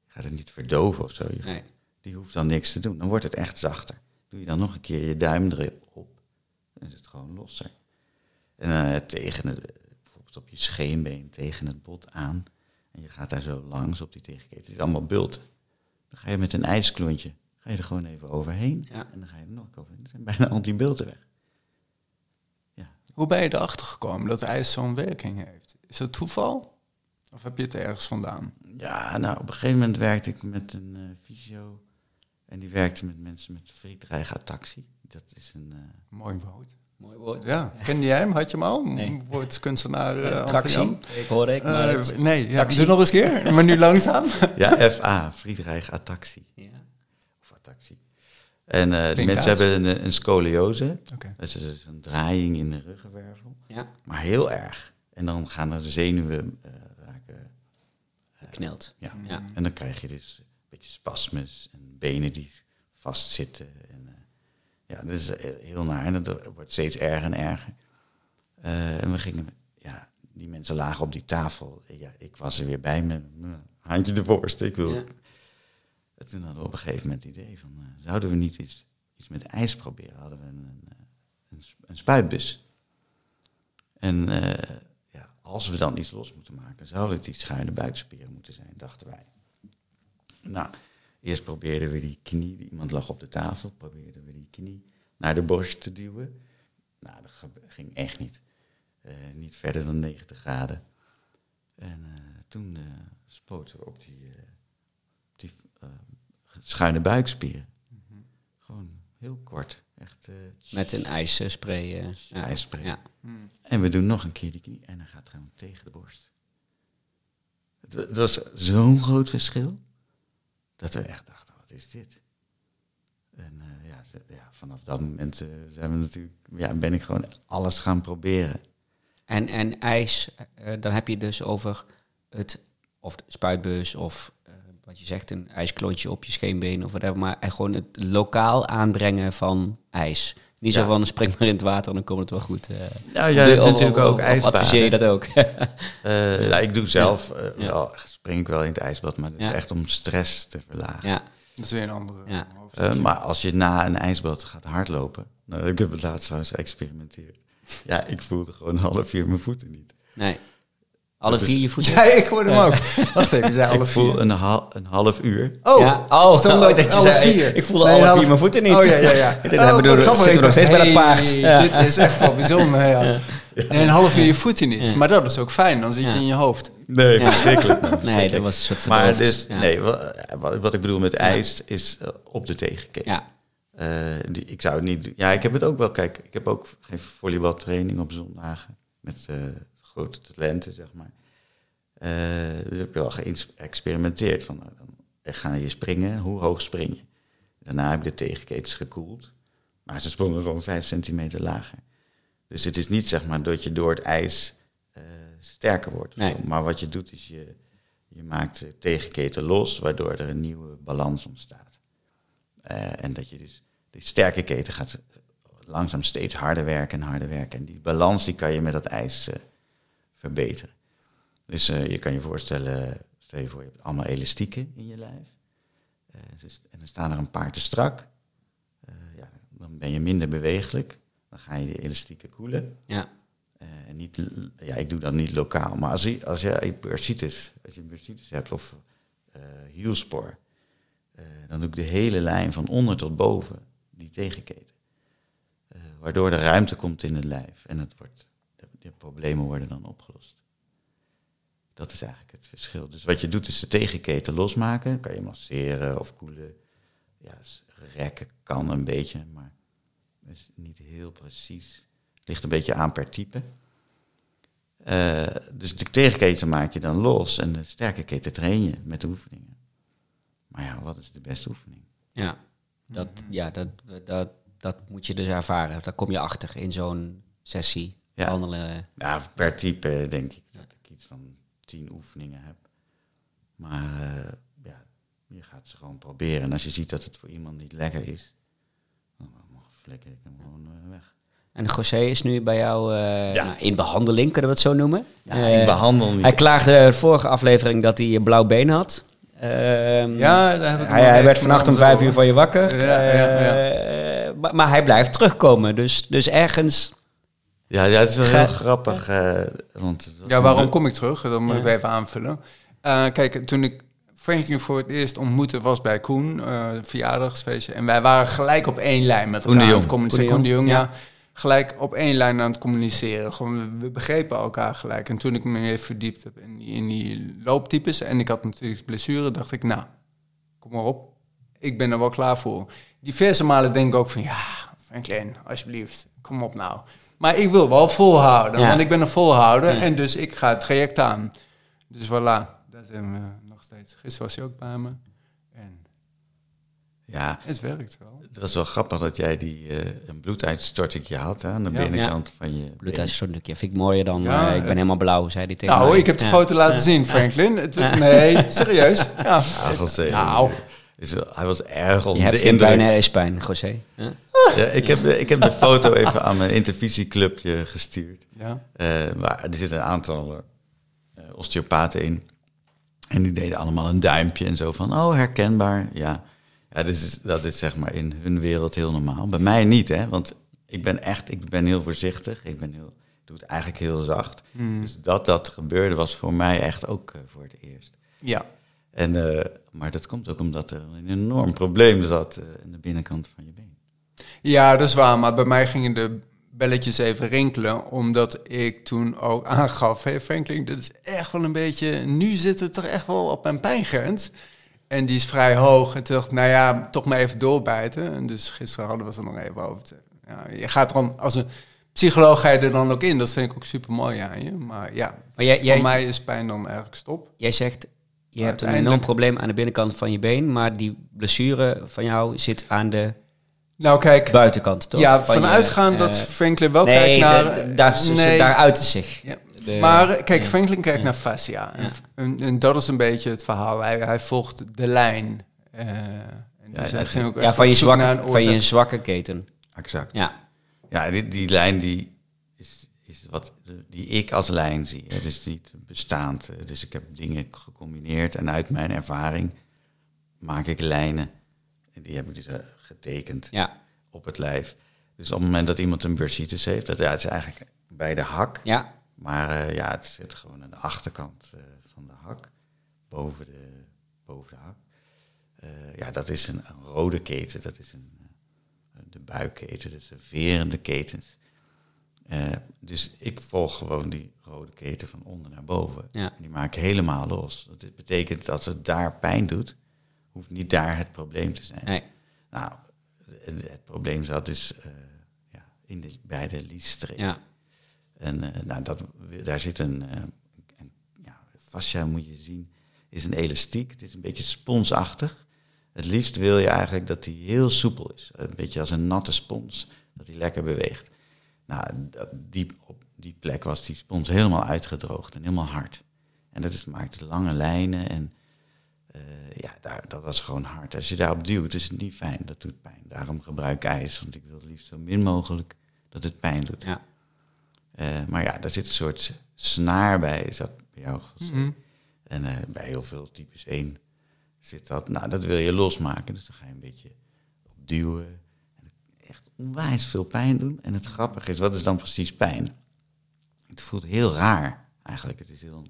je gaat het niet verdoven of zo. Nee. Die hoeft dan niks te doen. Dan wordt het echt zachter. Doe je dan nog een keer je duim erop, dan is het gewoon losser. En uh, tegen het, bijvoorbeeld op je scheenbeen, tegen het bot aan. En je gaat daar zo langs op die tegenketen. Het is allemaal bult. Dan ga je met een ijsklontje, ga je er gewoon even overheen. Ja. En dan ga je er nog overheen. Dan zijn bijna al die bulten weg. Hoe ben je erachter gekomen dat ijs zo'n werking heeft? Is dat toeval? Of heb je het ergens vandaan? Ja, nou, op een gegeven moment werkte ik met een uh, fysio. En die werkte met mensen met friedreigataxie. Dat is een... Uh, Mooi woord. Mooi woord. Ja, kende jij hem? Had je hem al? Nee. Woordkunstenaar uh, Attractie, ik hoorde ik. Maar het, nee, ja, doe nog eens keer, maar nu langzaam. ja, FA, friedreigataxie. Ja. Of ataxie. En uh, die mensen hebben een, een scoliose. Okay. Dat is dus een draaiing in de ruggenwervel. Ja. Maar heel erg. En dan gaan er de zenuwen uh, raken. Gekneld. Ja. ja. En dan krijg je dus een beetje spasmes en benen die vastzitten. En, uh, ja, dat is heel naar. En dat wordt steeds erger en erger. Uh, en we gingen, ja, die mensen lagen op die tafel. Ja, ik was er weer bij met mijn handje de voorst. Ik wil. Ja. En toen hadden op een gegeven moment het idee van, uh, zouden we niet eens iets met ijs proberen? Hadden we een, een, een, een spuitbus. En eh, ja, als we dan iets los moeten maken, zou het die schuine buikspieren moeten zijn, dachten wij. Nou, eerst probeerden we die knie, iemand lag op de tafel, probeerden we die knie naar de borst te duwen. Nou, dat ging echt niet. Niet verder dan 90 graden. En toen uh, spoten we op die, die schuine buikspieren. Mm -hmm. Gewoon heel kort. Echt, Met een ijsspray. Ja. IJsspray. Ja. Mm. En we doen nog een keer die knie en dan gaat het gewoon tegen de borst. Het, het was zo'n groot verschil dat we echt dachten, wat is dit? En uh, ja, ja, vanaf dat moment uh, zijn we natuurlijk, ja, ben ik gewoon alles gaan proberen. En, en ijs, uh, dan heb je dus over het, of de spuitbus of wat je zegt, een ijsklontje op je scheenbeen of whatever, maar gewoon het lokaal aanbrengen van ijs. Niet zo van spring maar in het water en dan komt het wel goed. Uh, nou, jij hebt natuurlijk ook ijsbaden. Of adviseer je dat ook? uh, ja, ik doe zelf, uh, ja. wel, spring ik wel in het ijsbad, maar dat is echt om stress te verlagen. Ja. Dat is weer een andere ja. maar als je na een ijsbad gaat hardlopen, nou, ik heb het laatst trouwens geëxperimenteerd. Ja, ik voelde gewoon een half uur mijn voeten niet. Nee. Alle vier je voeten? Ja, ik hoorde hem ook. Wacht even, je zei alle ik vier. voel een, hal, een half uur. Oh, ja. oh, oh dat je alle zei, vier. Ik voelde nee, alle half... vier mijn voeten niet. Oh ja, ja, ja. Dan oh, hebben we, zitten we nog steeds hey, bij paard. Ja. Dit is echt wel bijzonder, ja. ja. Nee, een half uur je voeten niet. Ja. Maar dat is ook fijn, dan zit je in je hoofd. Nee, verschrikkelijk. verschrikkelijk. Nee, dat was een soort verdoofd. Maar dus, nee, wat, wat, ik bedoel met ijs is uh, op de tegenketen. Ja. Uh, die, ik zou het niet... Ja, ik heb het ook wel... Kijk, ik heb ook geen volleybaltraining op zondagen. Met uh, grote talenten, zeg maar. Uh, dus heb ik wel geëxperimenteerd. Van, dan ga je springen, hoe hoog spring je? Daarna heb ik de tegenketens gekoeld. Maar ze sprongen gewoon vijf centimeter lager. Dus het is niet zeg maar dat je door het ijs uh, sterker wordt. Nee. Maar wat je doet is je, je maakt de tegenketen los, waardoor er een nieuwe balans ontstaat. Uh, en dat je dus de sterke keten gaat langzaam steeds harder werken en harder werken. En die balans die kan je met dat ijs verbeteren. Dus uh, je kan je voorstellen, stel je voor, je hebt allemaal elastieken in je lijf. Uh, dus, en dan staan er een paar te strak. Uh, ja, dan ben je minder bewegelijk. Dan ga je die elastieken koelen. Ja. en niet, ja, ik doe dat niet lokaal. Maar als je, als je bursitis, als je bursitis hebt of hielspoor, dan doe ik de hele lijn van onder tot boven, die tegenketen. waardoor er ruimte komt in het lijf en het wordt, de, problemen worden dan opgelost. Dat is eigenlijk het verschil. Dus wat je doet is de tegenketen losmaken. Kan je masseren of koelen. Ja, rekken kan een beetje, maar is niet heel precies. Ligt een beetje aan per type. Uh, dus de tegenketen maak je dan los en de sterke keten train je met de oefeningen. Maar ja, wat is de beste oefening? Ja, dat, ja, dat, dat, dat moet je dus ervaren. Daar kom je achter in zo'n sessie. Ja. Handelen. ja, per type denk ik dat ik iets van tien oefeningen heb. Maar uh, ja, je gaat ze gewoon proberen. En als je ziet dat het voor iemand niet lekker is, dan flikker ik hem gewoon uh, weg. En José is nu bij jou uh, ja. nou, in behandeling, kunnen we het zo noemen? Ja, in behandeling. Hij klaagde de vorige aflevering dat hij een blauw been had. Uh, ja, daar heb ik hij, hij werd vannacht om vijf uur van je wakker. Ja, ja, maar, maar, hij blijft terugkomen. Dus, dus ergens ja, ja, het is wel heel grappig. Uh, want ja, waarom kom ik terug? Dat moet ik even aanvullen. Uh, kijk, toen ik Franklin voor het eerst ontmoette was bij Koen, uh, verjaardagsfeestje. En wij waren gelijk op één lijn met elkaar aan het communiceren. Koen de Jong, ja. Gelijk op één lijn aan het communiceren. Gewoon, we, begrepen elkaar gelijk. En toen ik me even verdiept heb in die, in die looptypes... en ik had natuurlijk blessure, dacht ik, nou, kom maar op. Ik ben er wel klaar voor. Diverse malen denk ik ook van, ja, Franklin, alsjeblieft, kom op nou. Maar ik wil wel volhouden, want ik ben een volhouder en dus ik ga het traject aan. Dus voilà, daar zijn we nog steeds. Gisteren was hij ook bij me. En ja, het werkt wel. Het was wel grappig dat jij die uh, een bloeduitstorting had hè, aan de binnenkant van je bloeduitstorting. vind ik mooier dan uh, ik ben helemaal blauw, zei hij tegen nou, mij. ik heb de foto laten zien, Franklin. Het, nee, serieus. Ja. nou, is, hij was erg onder Je hebt de indruk. bijna ijspijn, José. Huh? Ja, ik, heb de, ik heb de foto even aan mijn intervisieclubje gestuurd. Ja. Uh, maar er zitten een aantal uh, osteopaten in. En die deden allemaal een duimpje en zo van, oh, herkenbaar. Ja, ja dus dat is zeg maar in hun wereld heel normaal. Bij mij niet, hè. Want ik ben echt, ik ben heel voorzichtig. Ik ben heel, doe het eigenlijk heel zacht. Hmm. Dus dat dat gebeurde was voor mij echt ook eh, voor het eerst. Ja. En, uh, maar dat komt ook omdat er een enorm probleem zat uh, in de binnenkant van je been. Ja, dat is waar. Maar bij mij gingen de belletjes even rinkelen. Omdat ik toen ook aangaf, hey Franklin, dit is echt wel een beetje... Nu zit het toch echt wel op mijn pijngrens. En die is vrij hoog. En toen dacht ik, nou ja, toch maar even doorbijten. En dus gisteren hadden we het er nog even over. Ja, je gaat er dan, als een psycholoog ga je er dan ook in. Dat vind ik ook super mooi aan je. Maar ja, maar jij, voor mij is pijn dan eigenlijk stop. Jij zegt, je hebt een enorm probleem aan de binnenkant van je been. Maar die blessure van jou zit aan de nou, kijk, buitenkant, toch? Ja, vanuitgaan dat eh, Franklin wel nee, kijkt naar... De, daar, nee, daar uit zich. Ja. maar kijk, Franklin kijkt naar fascia. En, en, dat is een beetje het verhaal. Hij, hij volgt de lijn. Uh, en dus ja, ook ja van, je zwakke, van je zwakke keten. Exact. Ja, ja die, die lijn die wat die ik als lijn zie. Het is niet bestaand. Dus ik heb dingen gecombineerd en uit mijn ervaring maak ik lijnen. En die heb ik dus getekend ja. op het lijf. Dus op het moment dat iemand een bursitis heeft, dat ja, het is eigenlijk bij de hak. Ja. Maar uh, ja, het zit gewoon aan de achterkant uh, van de hak, boven de, boven de hak. Uh, ja, dat is een, een, rode keten, dat is een, de buikketen, dat zijn verende ketens. Dus ik volg gewoon die rode keten van onder naar boven. Ja. En die maak ik helemaal los. Dat betekent dat het daar pijn doet, hoeft niet daar het probleem te zijn. Nee. Nou, het probleem zat dus uh, ja, in de, bij de. Ja. En uh, nou, dat, daar zit een, een ja, fascia moet je zien, is een elastiek. Het is een beetje sponsachtig. Het liefst wil je eigenlijk dat die heel soepel is. Een beetje als een natte spons, dat die lekker beweegt. Nou, die, op die plek was die spons helemaal uitgedroogd en helemaal hard. En dat is, maakt lange lijnen en uh, ja, daar, dat was gewoon hard. Als je daarop duwt, is het niet fijn. Dat doet pijn. Daarom gebruik ik ijs, want ik wil het liefst zo min mogelijk dat het pijn doet. Ja. Uh, maar ja, daar zit een soort snaar bij, is dat bij jou. Mm -hmm. En uh, bij heel veel types 1 zit dat. Nou, dat wil je losmaken, dus dan ga je een beetje op duwen. En echt onwijs veel pijn doen. En het grappige is, wat is dan precies pijn? Het voelt heel raar, eigenlijk. Het is heel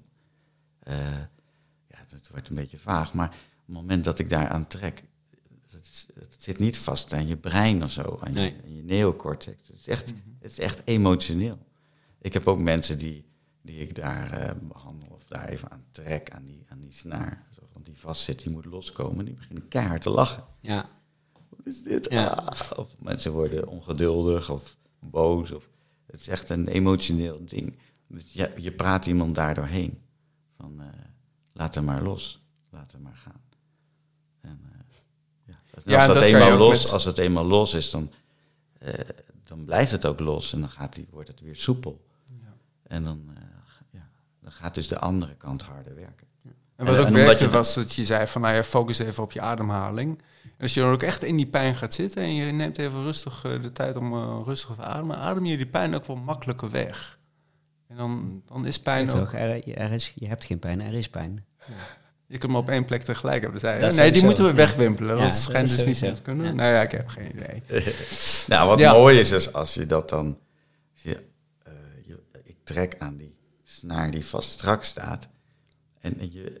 het wordt een beetje vaag, maar op het moment dat ik daar aan trek, het, het zit niet vast aan je brein of zo, aan je, nee. aan je neocortex. Het is, echt, het is echt emotioneel. Ik heb ook mensen die, die ik daar uh, behandel of daar even aan trek, aan die, aan die snaar. Zo, want die vastzit, die moet loskomen. Die beginnen keihard te lachen. Ja. Wat is dit? Ja. Ah. Of mensen worden ongeduldig of boos. Of, het is echt een emotioneel ding. Dus je, je praat iemand daardoor heen. Van, uh, laat hem maar los. Laat hem maar gaan. En, uh, ja. Als, Ja, dat eenmaal los, met- als het eenmaal los is, dan, eh, dan blijft het ook los en dan gaat die, wordt het weer soepel. En dan, eh, ja, dan gaat dus de andere kant harder werken. En wat En- ook en werkte je- was dat je zei van nou ja, focus even op je ademhaling. En als je dan ook echt in die pijn gaat zitten en je neemt even rustig eh, de tijd om eh, rustig te ademen, adem je die pijn ook wel makkelijker weg. En dan, dan is pijn ook... toch? Er, er is, je hebt geen pijn, er is pijn. Je kunt hem op één plek tegelijk hebben, zei je. Nee, die moeten we wegwimpelen. Ja, Dat schijnt is dus niet te kunnen. Ja. Nou ja, ik heb geen idee. Nou, wat Ja. mooi is, is als je dat dan... Als je, eh, je, ik trek aan die snaar die vast strak staat. En, en je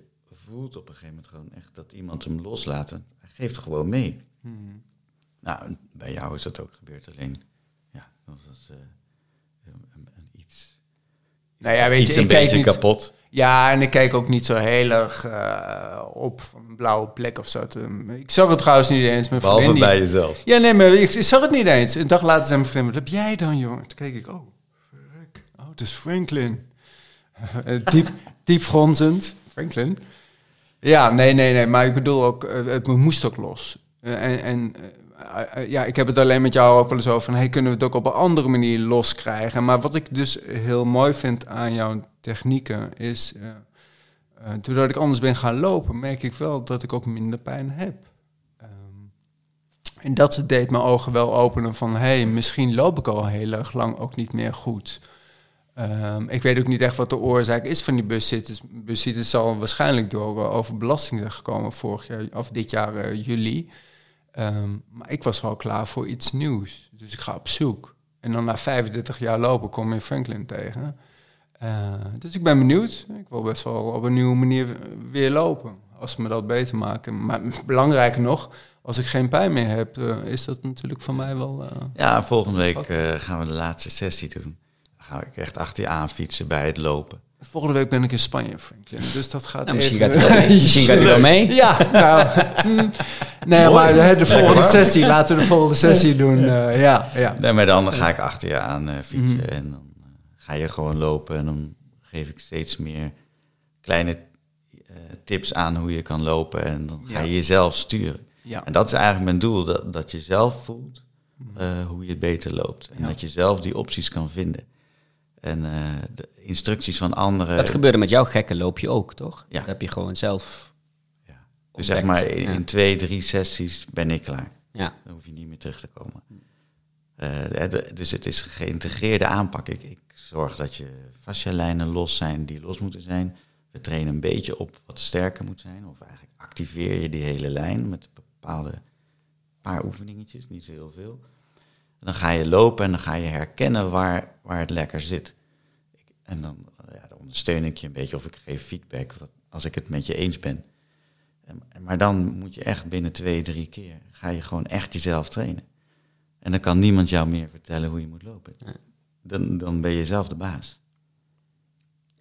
voelt op een gegeven moment gewoon echt dat iemand hem loslaat. En Hij geeft gewoon mee. Hmm. Nou, bij jou is dat ook gebeurd. Alleen, ja, dat was eh, een, een- een iets... Nou ja, weet iets je, een ik kijk beetje niet... kapot. Ja, en ik kijk ook niet zo heel erg eh, op van een blauwe plek of zo. te- ik zag het trouwens niet eens. Mijn Behalve vriendin bij die- jezelf. Ja, nee, maar ik, ik zag het niet eens. Een dag later zei mijn vriendin, wat heb jij dan, jongen? Toen keek ik, oh, verrek. Oh, het is Franklin. Eh, diep, diep fronsend. Franklin. Ja, nee, nee, nee. Maar ik bedoel ook, eh, het moest ook los. Eh, en en eh, ja, ik heb het alleen met jou ook wel eens over van, hey, kunnen we het ook op een andere manier loskrijgen? Maar wat ik dus heel mooi vind aan jouw technieken is, eh, doordat ik anders ben gaan lopen, merk ik wel dat ik ook minder pijn heb. Ehm, en dat deed mijn ogen wel openen van, hey, misschien loop ik al heel erg lang ook niet meer goed. Ehm, ik weet ook niet echt wat de oorzaak is van die buszitters. Buszitters zal waarschijnlijk door eh, overbelasting zijn gekomen vorig jaar, of dit jaar eh, juli. Ehm, maar ik was wel klaar voor iets nieuws. Dus ik ga op zoek. En dan na 35 jaar lopen kom je Franklin tegen. Uh, dus ik ben benieuwd. Ik wil best wel op een nieuwe manier weer lopen. Als me dat beter maken. Maar belangrijker nog, als ik geen pijn meer heb, is dat natuurlijk voor mij wel. Ja, volgende week gaan we de laatste sessie doen. Ga ik echt achter je aan fietsen bij het lopen. Volgende week ben ik in Spanje, Franklin. Dus dat gaat. Nou, misschien, gaat hij wel mee. misschien gaat hij wel mee. Ja, nou. mm, nee, maar de, de volgende sessie, laten we de volgende sessie doen. Uh, ja, ja. Nee, maar dan ga ik achter je aan uh, fietsen. Mm. En dan uh, ga je gewoon lopen. En dan geef ik steeds meer kleine tips aan hoe je kan lopen. En dan ga je jezelf sturen. Ja. En dat is eigenlijk mijn doel. Dat, dat je zelf voelt hoe je het beter loopt. En dat je zelf die opties kan vinden. En uh, de instructies van anderen. Dat gebeurde met jouw gekke loopje ook, toch? Ja. Dat heb je gewoon zelf. Ja. Dus zeg maar in, twee, drie sessies ben ik klaar. Ja. Dan hoef je niet meer terug te komen. Uh, dus het is een geïntegreerde aanpak. Ik, ik zorg dat je fascialijnen los zijn die los moeten zijn. We trainen een beetje op wat sterker moet zijn. Of eigenlijk activeer je die hele lijn met bepaalde paar oefeningetjes, niet zo heel veel. Dan ga je lopen en dan ga je herkennen waar, waar het lekker zit. En dan, ja, dan ondersteun ik je een beetje of ik geef feedback wat, als ik het met je eens ben. Maar dan moet je echt binnen twee, drie keer, ga je gewoon echt jezelf trainen. En dan kan niemand jou meer vertellen hoe je moet lopen. Dan, dan ben je zelf de baas.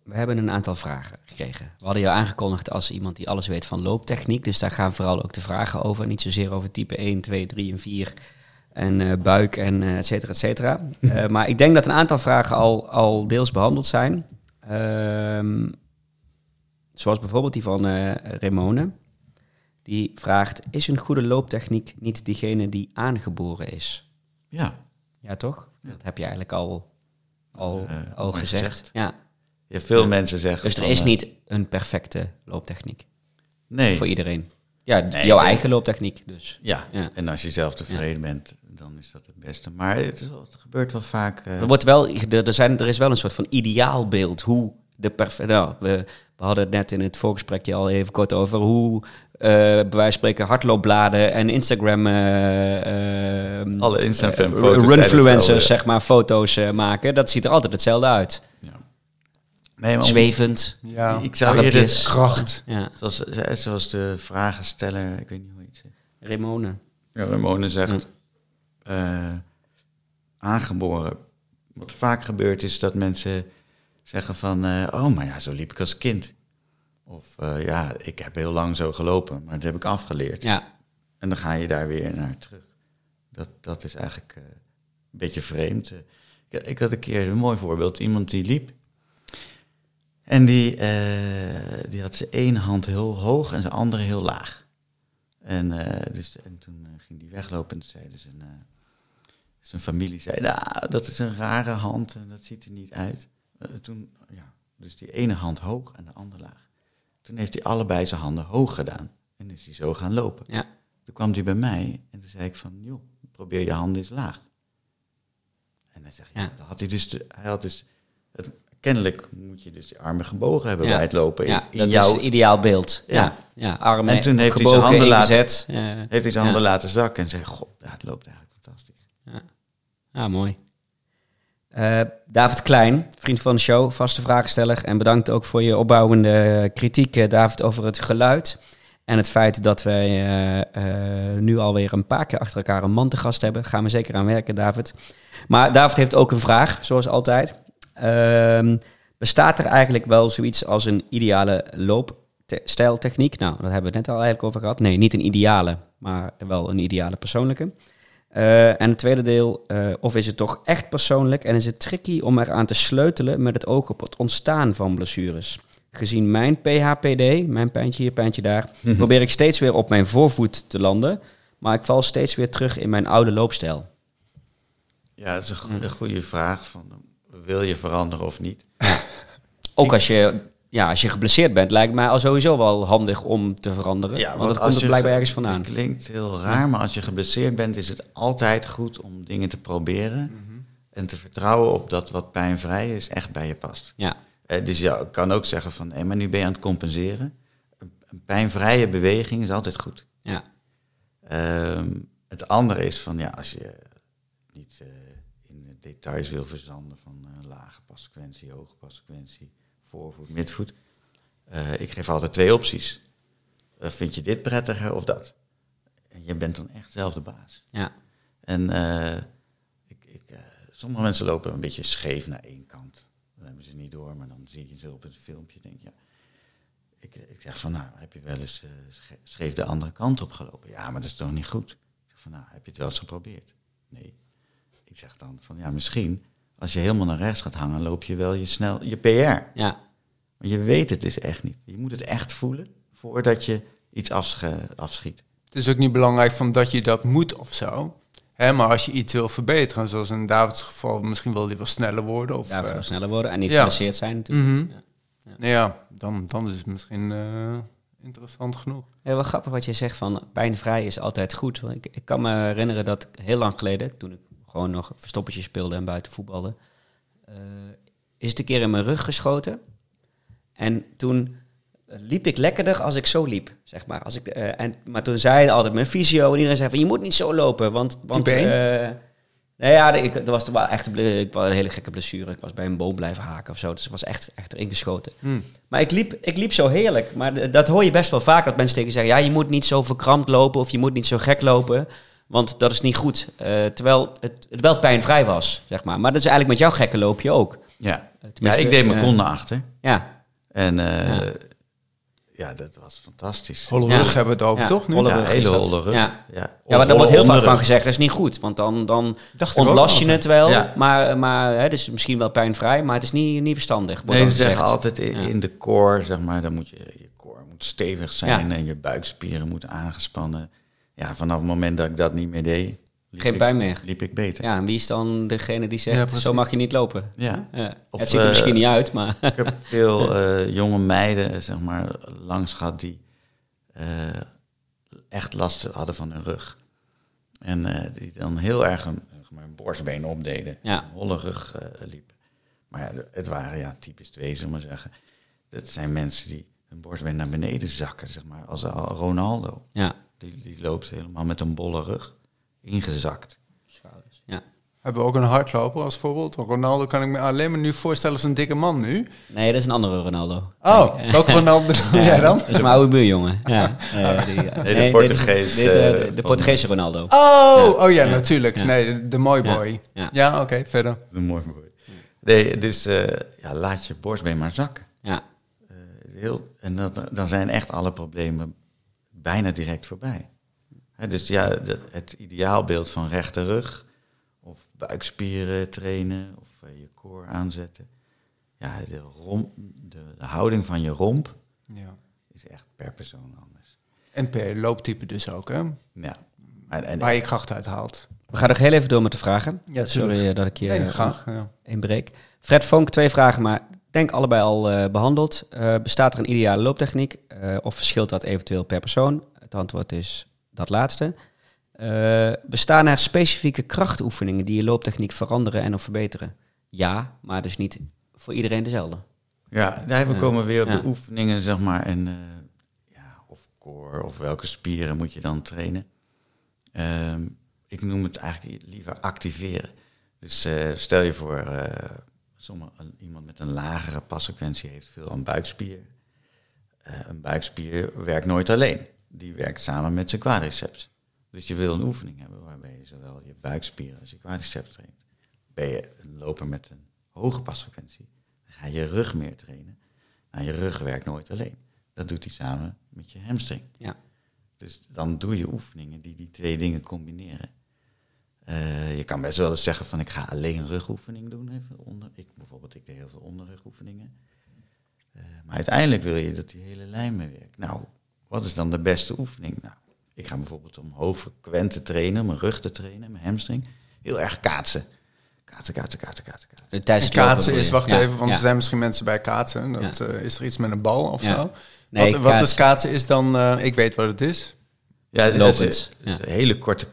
We hebben een aantal vragen gekregen. We hadden jou aangekondigd als iemand die alles weet van looptechniek. Dus daar gaan vooral ook de vragen over. Niet zozeer over type 1, 2, 3 en 4 en uh, buik en uh, et cetera, et cetera. Uh, maar ik denk dat een aantal vragen al, al deels behandeld zijn. Um, zoals bijvoorbeeld die van Remone. Die vraagt, is een goede looptechniek niet diegene die aangeboren is? Ja. Ja, toch? Ja. Dat heb je eigenlijk al, al, al gezegd. gezegd. Ja. ja. veel ja. mensen zeggen... Dus er is niet een perfecte looptechniek? Nee. Voor iedereen? Ja, nee, jouw eigen looptechniek dus. Ja. ja. en als je zelf tevreden bent, dan is dat het beste. Maar het, is, het gebeurt wel vaak. Uh... Er, wordt wel, er, zijn, er is wel een soort van ideaalbeeld hoe de perfect. Nou, we, we hadden het net in het voorgesprekje al even kort over hoe uh, bij wijze van spreken hardloopbladen en Instagram. Uh, Alle Instagram runfluencers, zeg maar, foto's maken. Dat ziet er altijd hetzelfde uit. Ja. Nee, maar Zwevend. Ja, ik zou eerder kracht. Ja. Zoals, zoals de vragensteller, ik weet niet hoe je het zegt. Ramone. Ja, Ramone zegt uh, aangeboren. Wat vaak gebeurt is dat mensen zeggen van, uh, oh, maar ja, zo liep ik als kind. Of uh, ja, ik heb heel lang zo gelopen, maar dat heb ik afgeleerd. Ja. En dan ga je daar weer naar terug. Dat, dat is eigenlijk een beetje vreemd. Ik, ik, had een keer een mooi voorbeeld. Iemand die liep. En die, die had zijn ene hand heel hoog en zijn andere heel laag. En, dus, en toen ging die weglopen en toen zeiden ze... Zijn familie zei, nou, dat is een rare hand en dat ziet er niet uit. Toen, ja, dus die ene hand hoog en de andere laag. Toen heeft hij allebei zijn handen hoog gedaan. En is hij zo gaan lopen. Ja. Toen kwam hij bij mij en toen zei ik van, joh, probeer je handen eens laag. En hij zegt, ja, ja. had hij dus, hij had dus, het, kennelijk moet je dus je armen gebogen hebben bij het lopen. Ja, in, dat jouw... is het ideaal beeld. Ja. ja, armen En toen heeft hij zijn handen, laten, heeft hij zijn handen laten zakken en zei, god, het loopt eigenlijk fantastisch. Ja. Ah, mooi. Uh, David Klein, vriend van de show, vaste vraagsteller. En bedankt ook voor je opbouwende kritiek, eh, David, over het geluid. En het feit dat wij uh, uh, nu alweer een paar keer achter elkaar een man te gast hebben. Gaan we zeker aan werken, David. Maar David heeft ook een vraag, zoals altijd. Uh, bestaat er eigenlijk wel zoiets als een ideale loopstijltechniek? Nou, daar hebben we het net al eigenlijk over gehad. Nee, niet een ideale, maar wel een ideale persoonlijke. Uh, en het tweede deel, uh, of is het toch echt persoonlijk en is het tricky om eraan te sleutelen met het oog op het ontstaan van blessures? Gezien mijn PHPD, mijn pijntje hier, pijntje daar, mhm. probeer ik steeds weer op mijn voorvoet te landen, maar ik val steeds weer terug in mijn oude loopstijl. Ja, dat is een, goede vraag. Van, wil je veranderen of niet? Ook als je ja, als je geblesseerd bent, lijkt mij al sowieso wel handig om te veranderen. Ja, want, het komt er blijkbaar ergens vandaan. Het klinkt heel raar, maar als je geblesseerd bent, is het altijd goed om dingen te proberen. Mhm. En te vertrouwen op dat wat pijnvrij is, echt bij je past. Ja. Eh, dus je kan ook zeggen van, hé, maar nu ben je aan het compenseren. Een, pijnvrije beweging is altijd goed. Ja. Um, het andere is van, ja, als je details wil verzanden van uh, lage passequentie, hoge passequentie, voorvoet, midvoet. Uh, ik geef altijd twee opties. Uh, vind je dit prettiger of dat? En je bent dan echt zelf de baas. Ja. En ik, ik, sommige mensen lopen een beetje scheef naar één kant. Dan hebben ze niet door, maar dan zie je ze op het filmpje. Denk je, ja. ik, ik zeg van, nou, heb je wel eens scheef de andere kant op gelopen? Ja, maar dat is toch niet goed? Ik zeg van, nou, heb je het wel eens geprobeerd? Nee. Ik zeg dan van, ja, misschien als je helemaal naar rechts gaat hangen, loop je wel je snel je PR. Ja. Maar je weet het dus echt niet. Je moet het echt voelen voordat je iets afschiet. Het is ook niet belangrijk van dat je dat moet of zo. Hè, maar als je iets wil verbeteren, zoals in Davids geval, misschien wil hij wel sneller worden. Of, ja, uh, sneller worden en niet geblesseerd zijn natuurlijk. Mm -hmm. ja. ja. dan, dan is het misschien uh, interessant genoeg. Ja, wel grappig wat je zegt van pijnvrij is altijd goed. Ik, ik kan me herinneren dat heel lang geleden, toen ik gewoon nog verstoppertje speelde en buiten voetbalde, uh, is het een keer in mijn rug geschoten. En toen liep ik lekkerder als ik zo liep, zeg maar. Als ik, uh, en, maar toen zei altijd mijn fysio en iedereen zei van je moet niet zo lopen, want... want uh, nou ja, ik, er was wel echt een, ik was een hele gekke blessure. Ik was bij een boom blijven haken of zo. Dus het was echt, echt erin geschoten. Hmm. Maar ik liep, ik liep zo heerlijk. Maar dat hoor je best wel vaak. Dat mensen tegen zeggen... Ja, je moet niet zo verkrampt lopen. Of je moet niet zo gek lopen. Want dat is niet goed. Uh, terwijl het, het wel pijnvrij was, zeg maar. Maar dat is eigenlijk met jouw gekke loopje ook. Ja, ja ik deed mijn uh, kon naar achter. Ja. En uh, ja. ja. dat was fantastisch. Holle rug ja. hebben we het over, ja. toch? Nu? Ja, hele holle rug. Ja, ja. ja maar daar wordt heel vaak van gezegd, dat is niet goed. Want dan, dan ontlast je het wel, Ja. maar, maar hè, dus misschien wel pijnvrij, maar het is niet, niet verstandig. wordt Nee, ze zeggen altijd in, in de core, zeg maar, dan moet je, je core moet stevig zijn en je buikspieren moeten aangespannen. Ja, vanaf het moment dat ik dat niet meer deed, liep Geen ik- pijn meer. liep ik beter. Ja, en wie is dan degene die zegt, zo mag je niet lopen? Ja. Ja. Of, het ziet er eh, misschien niet uit, maar... Ik heb veel eh, jonge meiden, zeg maar, langs gehad die eh, echt last hadden van hun rug. En eh, die dan heel erg een, zeg maar, een borstbeen opdeden. Ja. Een holle rug eh, liepen. Maar ja, het waren ja, typisch twee, zullen we maar zeggen. Dat zijn mensen die hun borstbeen naar beneden zakken, zeg maar. Als al- Ronaldo. ja. Die, die loopt helemaal met een bolle rug ingezakt. ja. Hebben we ook een hardloper als voorbeeld? Ronaldo kan ik me alleen maar nu voorstellen als een dikke man nu. Nee, dat is een andere Ronaldo. Oh, welke Ronaldo bedoel jij dan? Dat is mijn oude buurjongen. Ja. Eh, die, eh, de Portugees, dit- de, eh, de, de Portugese Ronaldo. Oh, oh ja, natuurlijk. Ja. Nee, de, de mooi boy. Ja. Ja, oké, verder. Een mooi mooi. Nee, dus eh, ja, laat je borstbeen maar zakken. Ja. Eh, heel, en dat, dan zijn echt alle problemen bijna direct voorbij. Hè, dus ja, de- het ideaalbeeld van rechte rug of buikspieren trainen of eh, je core aanzetten. Ja, de, romp, de, de houding van je romp Ja. is echt per persoon anders. En per looptype dus ook, hè? Ja. En, en, Waar je kracht uit haalt. We gaan nog heel even door met de vragen. Ja, Sorry eh, dat ik je Nee, eh, graag. Ja. inbreek. Fred Vonk, twee vragen, maar denk allebei al eh, behandeld. Eh, bestaat er een ideale looptechniek eh, of verschilt dat eventueel per persoon? Het antwoord is dat laatste. Bestaan er specifieke krachtoefeningen die je looptechniek veranderen en of verbeteren? Ja, maar dus niet voor iedereen dezelfde. Ja, daar we komen weer op Ja. de oefeningen, zeg maar. En, ja, of core, of welke spieren moet je dan trainen. Ehm, ik noem het eigenlijk liever activeren. Dus stel je voor, sommige, iemand met een lagere passequentie heeft veel aan buikspier. Eh, een buikspier werkt nooit alleen. Die werkt samen met zijn quadriceps. Dus je wil een oefening hebben waarbij je zowel je buikspieren als je quadriceps traint. Ben je een loper met een hoge passequentie, dan ga je rug meer trainen. Nou, je rug werkt nooit alleen. Dat doet hij samen met je hamstring. Ja. Dus dan doe je oefeningen die die twee dingen combineren. Eh, je kan best wel eens zeggen van ik ga alleen een rugoefening doen. Even onder. Ik, bijvoorbeeld, ik deed heel veel onderrugoefeningen. Eh, maar uiteindelijk wil je dat die hele lijn mee werkt. Nou, wat is dan de beste oefening? Nou, ik ga bijvoorbeeld om hoogfrequent te trainen, mijn rug te trainen, mijn hamstring. Heel erg kaatsen. Kaatsen, kaatsen, kaatsen, kaatsen, kaatsen. Tijdens het kaatsen is, wacht Ja, even, want ja. er zijn misschien mensen bij kaatsen. Dat, eh, is er iets met een bal of Ja. zo? Nee, wat, wat is kaatsen. is dan, eh, ik weet wat het is. Ja, dat is- is ja. een hele korte...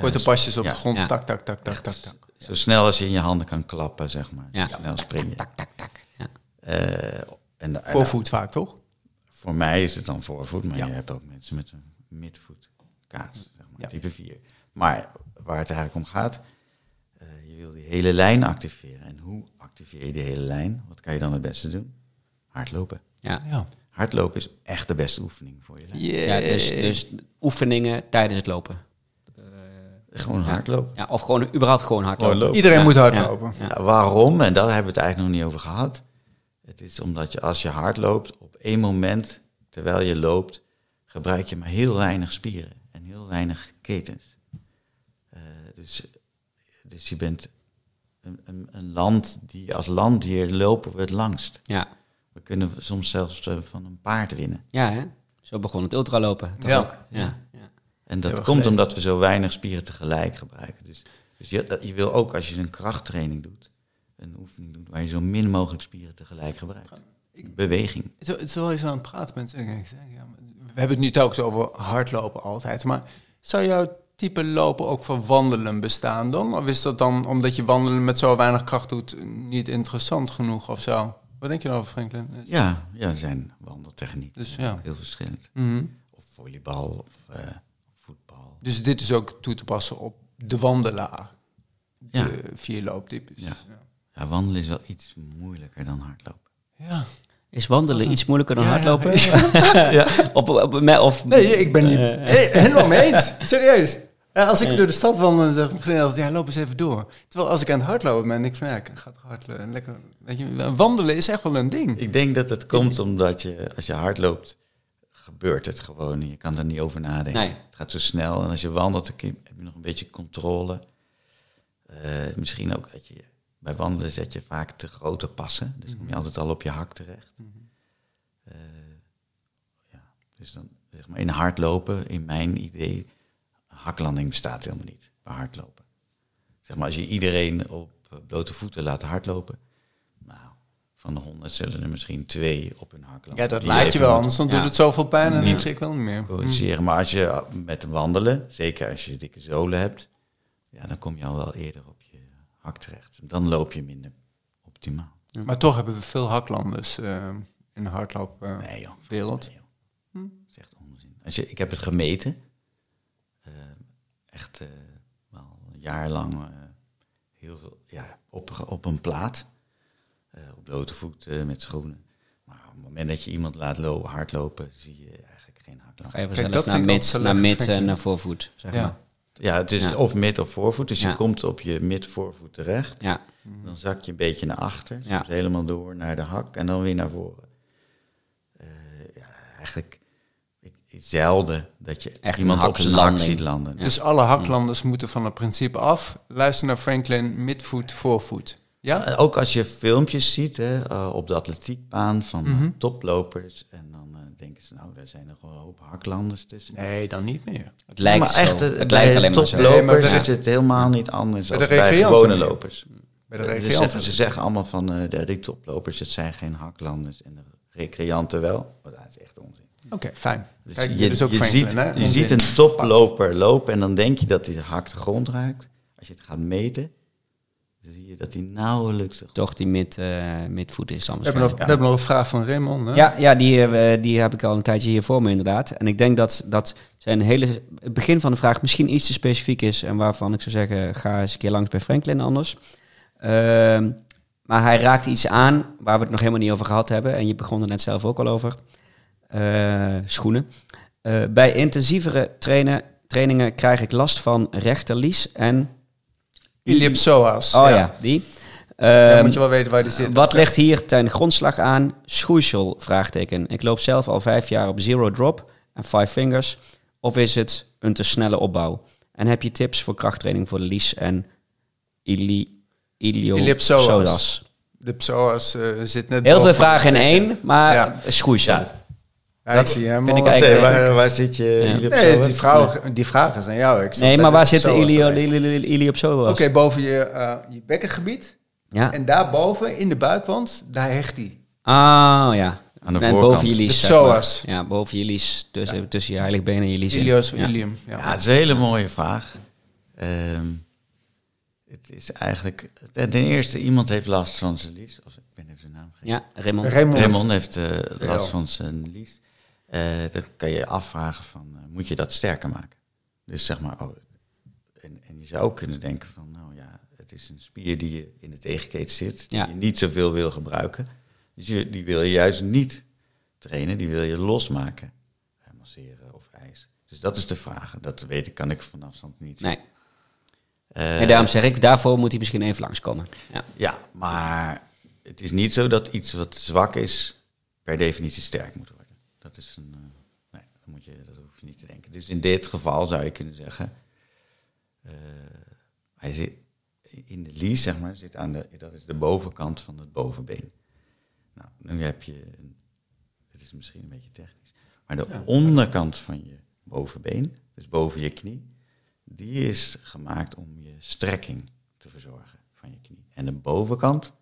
Korte pasjes op ja, de grond, Ja. tak, tak, tak, tak, tak, tak. Zo snel als je in je handen kan klappen, zeg maar. Ja. Zo snel springen. Tak, tak, tak. Ja. Eh, en, Voorvoet vaak, toch? Voor mij is het dan voorvoet, maar Ja. je hebt ook mensen met een midvoet kaats, zeg maar, Ja. type 4. Maar waar het eigenlijk om gaat, Uh, je wil die hele lijn activeren. En hoe activeer je die hele lijn? Wat kan je dan het beste doen? Hardlopen. Ja. Ja. Hardlopen is echt de beste oefening voor je lijn. Ja, dus, dus oefeningen tijdens het lopen. Gewoon hardlopen. Ja, of gewoon überhaupt gewoon hardlopen. Gewoon. Iedereen Ja. moet hardlopen. Ja. Ja, waarom? En daar hebben we het eigenlijk nog niet over gehad. Het is omdat je als je hard loopt, op één moment, terwijl je loopt, gebruik je maar heel weinig spieren en heel weinig ketens. Eh, dus, dus je bent een, een, een land die als landdier lopen we het langst. Ja, We kunnen soms zelfs eh, van een paard winnen. ja hè? Zo begon het ultralopen, toch Ja. ook? Ja. En dat komt gelezen. omdat we zo weinig spieren tegelijk gebruiken. Dus, dus je, je wil ook als je een krachttraining doet, een oefening doet, waar je zo min mogelijk spieren tegelijk gebruikt. Beweging. Zo- Terwijl je zo aan het praten bent, zeg ik, zeg, ja, maar we hebben het nu telkens over hardlopen altijd, maar zou jouw type lopen ook voor wandelen bestaan dan? Of is dat dan, omdat je wandelen met zo weinig kracht doet, niet interessant genoeg of zo? Wat denk je erover, Franklin? Ja, ja er zijn wandeltechnieken. Dus ja. heel verschillend. Mhm. Of volleybal of eh. Dus dit is ook toe te passen op de wandelaar. Ja. De vier looptypes. Ja. Ja, wandelen is wel iets moeilijker dan hardlopen. ja. Is wandelen iets moeilijker dan Ja, ja. hardlopen? Of, of, of, of- Nee, ik ben niet Eh, hey, helemaal mee eens. Serieus. Ja, als ik door de stad wandel, dan zeg ik ja, loop eens even door. Terwijl als ik aan het hardlopen ben, denk ik van, ja, ik ga toch hardlopen. Lekker, weet je, wandelen is echt wel een ding. Ik denk dat het komt omdat je, als je hardloopt, gebeurt het gewoon. Je kan er niet over nadenken. Nee. Het gaat zo snel. En als je wandelt, heb je nog een beetje controle. Eh, misschien ook dat je bij wandelen zet je vaak te grote passen. Dus dan kom je altijd al op je hak terecht. Eh, ja. Dus dan zeg maar in hardlopen, in mijn idee, haklanding bestaat helemaal niet bij hardlopen. Zeg maar als je iedereen op eh, blote voeten laat hardlopen, van de honderd zullen er misschien twee op hun haklanding. Ja, dat lijkt je wel, anders dan Ja. doet het zoveel pijn en Niet. ik wel niet meer. corrigeren. Maar als je met wandelen, zeker als je dikke zolen hebt, ja, dan kom je al wel eerder op je hak terecht. Dan loop je minder optimaal. Maar toch hebben we veel haklanders eh, in de hardloopwereld. Nee joh. wereld. Nee, joh. Dat is echt onzin. Als je, ik heb het gemeten. Eh, echt eh, wel een jaar lang eh, heel veel, ja, op, op een plaat. Eh, op blote voeten, met schoenen. Maar op het moment dat je iemand laat lopen, hardlopen, zie je eigenlijk geen hakland. Ga je vanzelf naar mid, naar mid en naar voorvoet, zeg Ja. maar. Ja, het is Ja. of mid of voorvoet. Dus Ja. je komt op je mid-voorvoet terecht. Ja, Dan zak je een beetje naar achter. Ja. Soms helemaal door naar de hak en dan weer naar voren. Eh, ja, eigenlijk zelden dat je Echt iemand op zijn hak haklanding. ziet landen. Dus alle haklanders moeten van het principe af. Luister naar Franklin, midvoet, voorvoet. Ja? Eh, Ook als je filmpjes ziet hè, eh, op de atletiekbaan van Mhm. toplopers. En dan eh, denken ze, nou, daar zijn er gewoon een hoop haklanders tussen. Nee, dan niet meer. het lijkt maar echt, het bij lijkt alleen maar zo. toplopers Nee, maar de- is het helemaal niet anders Bij dan de bij recreanten gewone lopers. Bij de Ze recreanten. zeggen, ze zeggen allemaal van eh, de, die toplopers, het zijn geen haklanders. En de recreanten wel. Maar dat is echt onzin. Oké, fijn. Dus Kijk, je, ook ziet, je ziet een toploper lopen en dan denk je dat hij de hak de grond raakt. Als je het gaat meten, zie je dat hij nauwelijks Toch die mid, eh, midvoet is dan We hebben, nog, we hebben nog een vraag van Raymond. Hè? Ja, ja die, eh, die heb ik al een tijdje hier voor me inderdaad. En ik denk dat, dat zijn hele, het begin van de vraag misschien iets te specifiek is. En waarvan ik zou zeggen, ga eens een keer langs bij Franklin anders. Ehm, maar hij raakt iets aan waar we het nog helemaal niet over gehad hebben. En je begon er net zelf ook al over. Eh, schoenen. Eh, bij intensievere trainen, trainingen krijg ik last van rechterlies en... Ellipsoas. Oh ja, die. Dan Ehm, moet je wel weten waar die zit. wat ligt hier ten grondslag aan? Schoeisel? Vraagteken. Ik loop zelf al vijf jaar op zero drop en five fingers. Of is het een te snelle opbouw? En heb je tips voor krachttraining voor de lies en ili, ilio, Ellipsoas. De psoas eh, zit net Heel veel vragen in één, maar Ja. schoeisel. Ja, ik zie hem vind ik al. eigenlijk- waar, waar zit je Ja. jullie op Nee, die, vragen, die vragen zijn jou. Ik zat Nee, maar waar zit de psoas ilio, alleen. ili, ili, ilio Oké, boven je, eh, je bekkengebied. Ja. En daarboven, in de buikwand, daar hecht hij. Ah, ja. Aan de En voorkant. boven je lies, psoas. Ja, boven je lies, tussen, tussen je heiligbenen en je lies. Ilios Ja. ilium. Ja. Ja, het is een hele mooie vraag. Ehm, het is eigenlijk... Ten eerste, iemand heeft last van zijn lies. Of, ik ben even zijn naam vergeten. Ja, Raymond. Raymond. Raymond heeft eh, last van zijn lies. Eh, dan kan je je afvragen van, eh, moet je dat sterker maken? Dus zeg maar, oh, en, en je zou ook kunnen denken van, nou ja, het is een spier die je in de tegenketen zit, die Ja. je niet zoveel wil gebruiken. Dus je, die wil je juist niet trainen, die wil je losmaken. Eh, masseren of ijs. Dus dat is de vraag. Dat weet ik, kan ik van afstand niet. Nee. Eh, en daarom zeg ik, daarvoor moet hij misschien even langskomen. Ja. Ja, maar het is niet zo dat iets wat zwak is per definitie sterk moet worden. Dat is een. eh, nee, dat, moet je, dat hoef je niet te denken. Dus in dit geval zou je kunnen zeggen. eh, hij zit in de lies, zeg maar, zit aan de. Dat is de bovenkant van het bovenbeen. Nou, dan heb je. Een, het is misschien een beetje technisch. Maar de onderkant van je bovenbeen, dus boven je knie, die is gemaakt om je strekking te verzorgen van je knie. En de bovenkant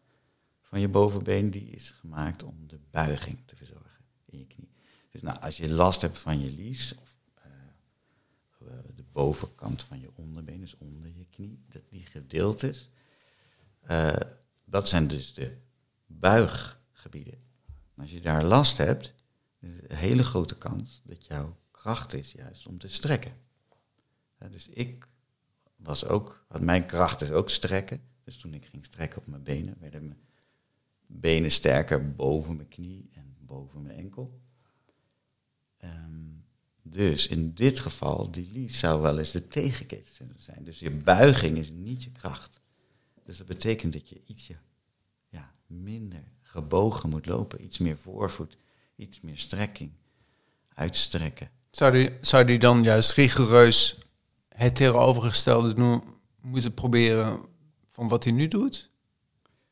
van je bovenbeen, die is gemaakt om de buiging te verzorgen. Dus nou, als je last hebt van je lies, of eh, eh, de bovenkant van je onderbeen, dus onder je knie, dat die gedeeltes, eh, dat zijn dus de buiggebieden. Als je daar last hebt, is een hele grote kans dat jouw kracht is juist om te strekken. Dus ik was ook, had mijn kracht is ook strekken. Dus toen ik ging strekken op mijn benen, werden mijn benen sterker boven mijn knie en boven mijn enkel. Ehm, dus in dit geval, die lies zou wel eens de tegenketen kunnen zijn. Dus je buiging is niet je kracht. Dus dat betekent dat je ietsje ja, minder gebogen moet lopen. Iets meer voorvoet, iets meer strekking, uitstrekken. Zou die, zou die dan juist rigoureus het tegenovergestelde doen, moeten proberen van wat hij nu doet?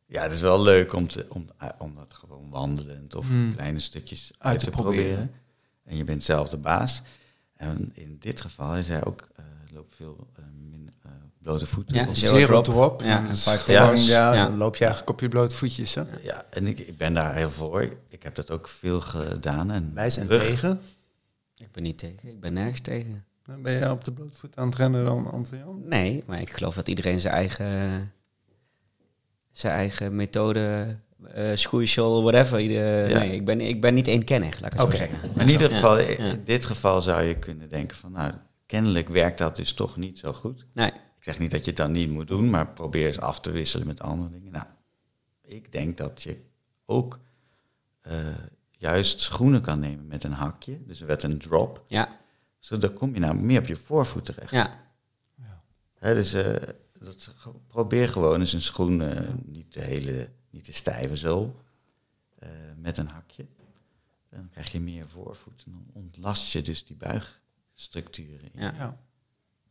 Ja, het is wel leuk om, te, om, om dat gewoon wandelend of Hmm. kleine stukjes uit, Uit te te proberen. proberen. En je bent zelf de baas. En in dit geval is hij ook, eh loopt veel eh, min, eh, blote voeten. Ja, Zero Zero drop. drop. Ja, tails. ja, Ja. dan loop je eigenlijk op je blote voetjes. Hè? ja, en ik, ik ben daar heel voor. Ik heb dat ook veel gedaan. En Wij zijn rug- tegen. Ik ben niet tegen, ik ben nergens tegen. Dan ben je op de blote voet aan het rennen dan, Antrian? Nee, maar ik geloof dat iedereen zijn eigen, zijn eigen methode, eh schoeisel, whatever. Ja. Nee, ik ben, ik ben niet eenkennig, laat ik het zo zeggen. Maar in ieder Ja. geval, Ja. in dit geval zou je kunnen denken van, nou, kennelijk werkt dat dus toch niet zo goed. Nee, Ik zeg niet dat je het dan niet moet doen, maar probeer eens af te wisselen met andere dingen. Nou, ik denk dat je ook eh, juist schoenen kan nemen met een hakje, dus met een drop. ja, Zodat kom je nou meer op je voorvoet terecht. ja, Hè, dus eh, dat, probeer gewoon eens een schoen, eh, niet de hele, niet de stijve zool, eh, met een hakje. Dan krijg je meer voorvoet en dan ontlast je dus die buigstructuren. ja. Ja.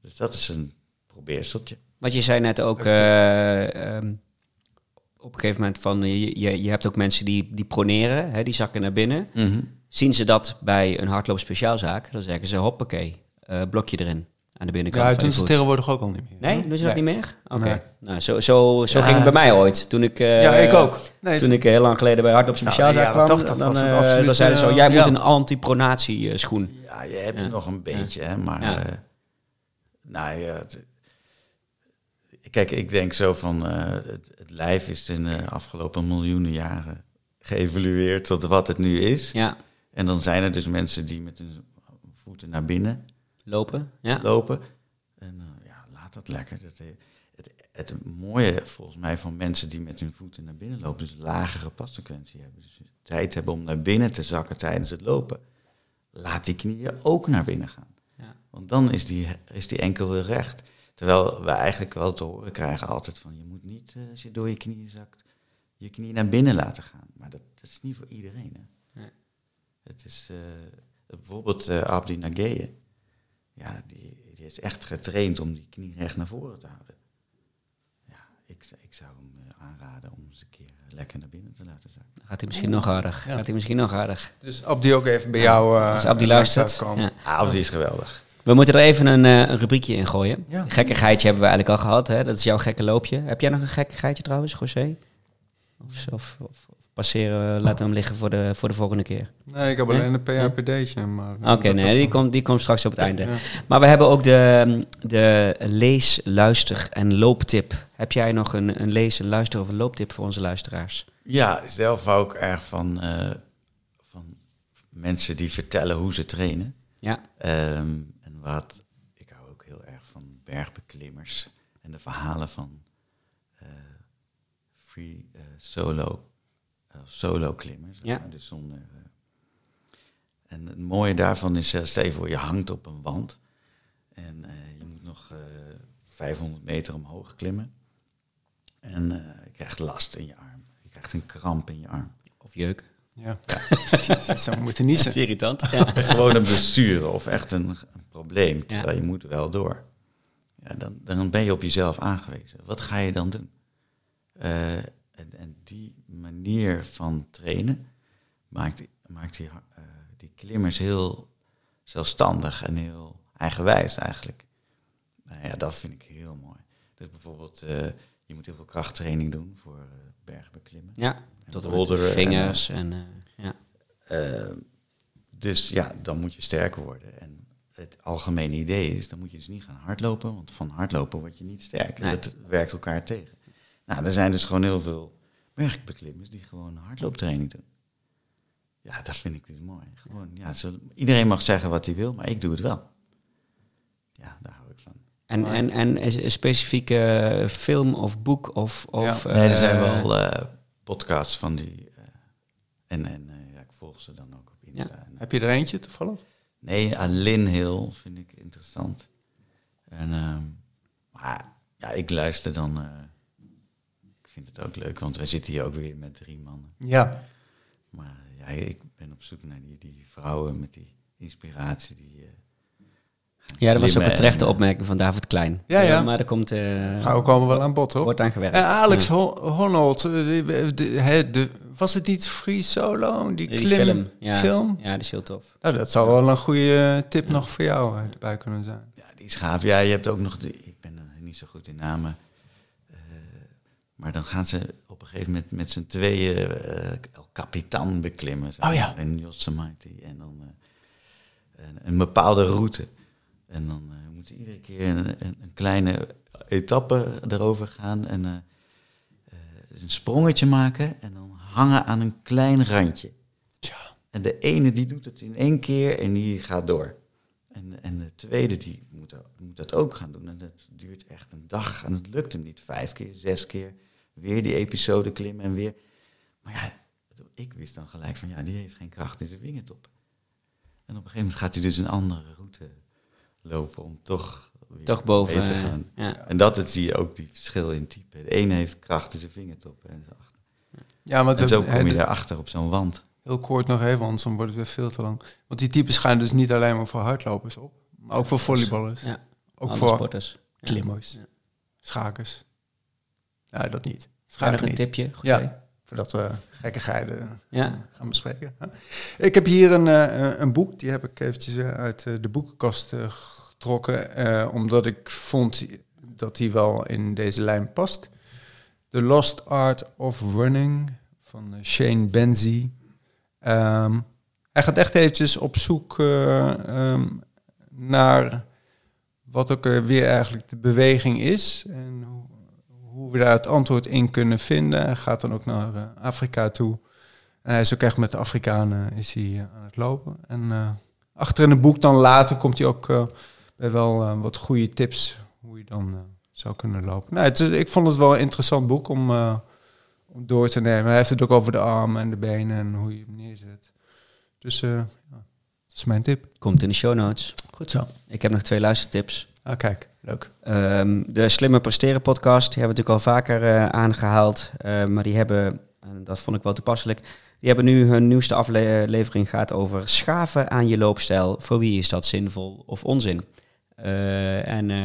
Dus dat is een probeerseltje. Want je zei net ook eh, ehm, op een gegeven moment van, je, je, je hebt ook mensen die, die proneren, hè, die zakken naar binnen. Zien ze dat bij een hardloopspeciaalzaak, dan zeggen ze hoppakee, eh, blokje erin aan de binnenkant Ja, van doen ze tegenwoordig ook al niet meer. Nee, doen ze dat niet meer? Oké. Nee. Nou, zo, zo, zo Ja. ging het bij mij ooit. Toen ik, eh, Ja, ik ook. Nee, Toen ik heel lang geleden bij Nou, in de jaren kwam, 80 dan, was het eh, absoluut, dan zeiden ze zo, eh, jij ja. moet een anti-pronatie eh, schoen. Ja, je hebt Ja. er nog een beetje, hè, maar... Ja. eh, nou ja, het- kijk, ik denk zo van... eh, het, het lijf is in de afgelopen miljoenen jaren geëvolueerd tot wat het nu is. Ja, En dan zijn er dus mensen die met hun voeten naar binnen lopen. Ja. lopen. En eh, ja, laat dat lekker. Dat, eh, het, het mooie volgens mij van mensen die met hun voeten naar binnen lopen... dus lagere passequentie hebben. Dus tijd hebben om naar binnen te zakken tijdens het lopen. Laat die knieën ook naar binnen gaan. Ja. Want dan is die, is die enkel weer recht. Terwijl we eigenlijk wel te horen krijgen altijd van... je moet niet, eh, als je door je knieën zakt, je knie naar binnen laten gaan. Maar dat, dat is niet voor iedereen. Hè? Nee. Het is bijvoorbeeld eh, Abdi Nageye. Ja, die, die is echt getraind om die knie recht naar voren te houden. Ja, ik, ik zou hem eh, aanraden om eens een keer eh, lekker naar binnen te laten zakken. Dan gaat hij misschien nog aardig. Ja. Gaat hij misschien nog aardig. Dus Abdi ook even bij jou. eh, Als Abdi luistert. Ja. Ah, Abdi is geweldig. We moeten er even een, eh, een rubriekje in gooien. Ja. Gekkigheidje hebben we eigenlijk al gehad. Hè? Dat is jouw gekke loopje. Heb jij nog een gekkigheidje trouwens, José? Of, of, of, of passeren, laten we hem liggen voor de, voor de volgende keer. Nee, ik heb Nee? alleen een PHPD'tje. maar Oké, eh, dat nee, die komt, die komt straks op het einde. Ja. Maar we hebben ook de, de lees, luister en looptip. Heb jij nog een, een lees, een luister of een looptip voor onze luisteraars? Ja, zelf hou ik erg van, eh, van mensen die vertellen hoe ze trainen. Ja, Ehm, en wat, ik hou ook heel erg van bergbeklimmers en de verhalen van free solo, solo klimmers. Ja. Dus zonder, en het mooie daarvan is, stel je voor, je hangt op een wand en je moet nog 500 meter omhoog klimmen. En je krijgt last in je arm. Je krijgt een kramp in je arm. Of jeuk. Ja. ja. Zo moeten niet zijn. irritant. Ja. Gewoon een blessure of echt een, een probleem, terwijl je moet wel door. Ja, dan, dan ben je op jezelf aangewezen. Wat ga je dan doen? Uh, en, en, die manier van trainen maakt, maakt die, uh, die klimmers heel zelfstandig en heel eigenwijs eigenlijk. Nou ja, dat vind ik heel mooi. Dus bijvoorbeeld, uh, je moet heel veel krachttraining doen voor bergbeklimmen. Ja, tot de vingers en, en ja. dus ja, dan moet je sterker worden. En het algemene idee is, dan moet je dus niet gaan hardlopen, want van hardlopen word je niet sterker. Nee. Dat werkt elkaar tegen. Nou, er zijn dus gewoon heel veel bergbeklimmers die gewoon hardlooptraining doen. Ja, dat vind ik dus mooi. Gewoon, ja, zo, iedereen mag zeggen wat hij wil, maar ik doe het wel. Ja, daar hou ik van. En, en, en een specifieke film of boek of... of ja. nee, er zijn wel uh, podcasts van die... Uh, en en uh, ja, ik volg ze dan ook op Insta. Ja. Heb je er eentje toevallig? Nee, aan Lin Hill vind ik interessant. En, uh, maar ja, ik luister dan. Uh, ik vind het ook leuk, want wij zitten hier ook weer met drie mannen. Ja. Maar ja, ik ben op zoek naar die, die vrouwen met die inspiratie. Die, uh, ja, dat was ook een terechte opmerking van David Klein. Ja, ja. maar er komt... vrouwen komen wel aan bod, hoor. Wordt aan gewerkt. En Alex ja. Honnold, de, de, de, was het niet Free Solo? Die, die klim film. Ja. film? Ja, die is heel tof. Nou, dat zou wel een goede tip nog voor jou erbij kunnen zijn. Ja, die is gaaf. Ja, je hebt ook nog... De, ik ben niet zo goed in namen. Uh, maar dan gaan ze op een gegeven moment met z'n tweeën uh, El Capitan beklimmen. Oh ja. En Yosemite. En dan uh, een, een, bepaalde route. En dan moeten ze iedere keer een, een, een, kleine etappe erover gaan. En een sprongetje maken. En dan hangen aan een klein randje. Ja. En de ene die doet het in één keer en die gaat door. En, en de tweede die moet, moet dat ook gaan doen. En dat duurt echt een dag en het lukt hem niet. Vijf keer, zes keer, weer die episode klimmen en weer. Maar ja, ik wist dan gelijk van ja, die heeft geen kracht in zijn vingertop. En op een gegeven moment gaat hij dus een andere route lopen om toch weer toch boven te gaan. Ja. En dat zie je ook die verschil in type. De ene heeft kracht in zijn vingertop en zijn achter. Ja, maar en zo kom je daarachter op zo'n wand. Heel kort nog even, anders dan wordt het weer veel te lang. Want die types gaan dus niet alleen maar voor hardlopers op, maar ook voor volleyballers. Ja. Ook Alle voor sporters. klimmers, Ja. schakers. Ja, dat niet. Schaken nog een niet. tipje? Goed Ja. idee. Voordat we gekkigheden Ja. gaan bespreken. Ik heb hier een, eh, een boek, die heb ik eventjes eh, uit eh, de boekenkast getrokken, omdat ik vond dat die wel in deze lijn past. The Lost Art of Running van Shane Benzie. Ehm, hij gaat echt eventjes op zoek eh, ehm, naar wat ook eh, weer eigenlijk de beweging is en hoe, we daar het antwoord in kunnen vinden. Hij gaat dan ook naar eh, Afrika toe. En hij is ook echt met de Afrikanen is hij, eh, aan het lopen. En eh, achter in het boek dan later komt hij ook eh, bij wel eh, wat goede tips hoe je dan eh, zou kunnen lopen. Nou, het, ik vond het wel een interessant boek om, eh, om door te nemen. Hij heeft het ook over de armen en de benen en hoe je hem neerzet. Dus eh, ja, dat is mijn tip. Komt in de show notes. Goed zo. Ik heb nog twee luistertips. Ah, kijk, leuk. Ehm, de Slimmer Presteren podcast, die hebben we natuurlijk al vaker eh, aangehaald. Eh, maar die hebben, en dat vond ik wel toepasselijk, die hebben nu hun nieuwste aflevering gaat over schaven aan je loopstijl. Voor wie is dat zinvol of onzin? Eh, en eh,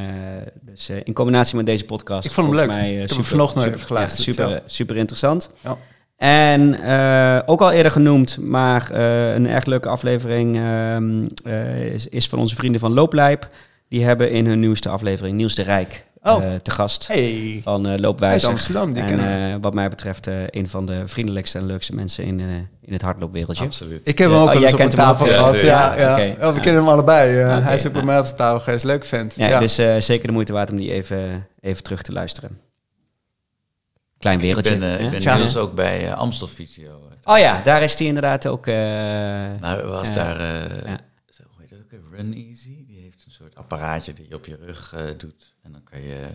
dus eh, in combinatie met deze podcast. Ik vond hem leuk. Mij, Ik heb hem vanochtend nog even ja, geluisterd, super, ja. super interessant. Ja. En ook al eerder genoemd, maar een erg leuke aflevering ehm, eh, is, is van onze vrienden van Looplijp. Die hebben in hun nieuwste aflevering Niels de Rijk Oh. eh, te gast Hey, van eh uit Loopwijzer. Amsterdam, die en eh, wat mij betreft eh, een van de vriendelijkste en leukste mensen in, eh, in het hardloopwereldje. Absoluut. Ik heb Ja, hem ook oh, eens op ook, tafel gehad. Ja, ja, we Ja. kennen hem allebei. hij is ook bij mij op de tafel geweest. Leuk vent. Ja, Ja, Dus eh, zeker de moeite waard om die even, even terug te luisteren. Klein Ik wereldje. ben, ik ben Ja. inmiddels ook bij eh, Amstel Fysio. Oh ja, daar is die inderdaad ook... eh, Nou, was daar, eh, Ja. zo, hoe heet dat ook? Run Easy. Een soort apparaatje die je op je rug eh, doet. En dan kan je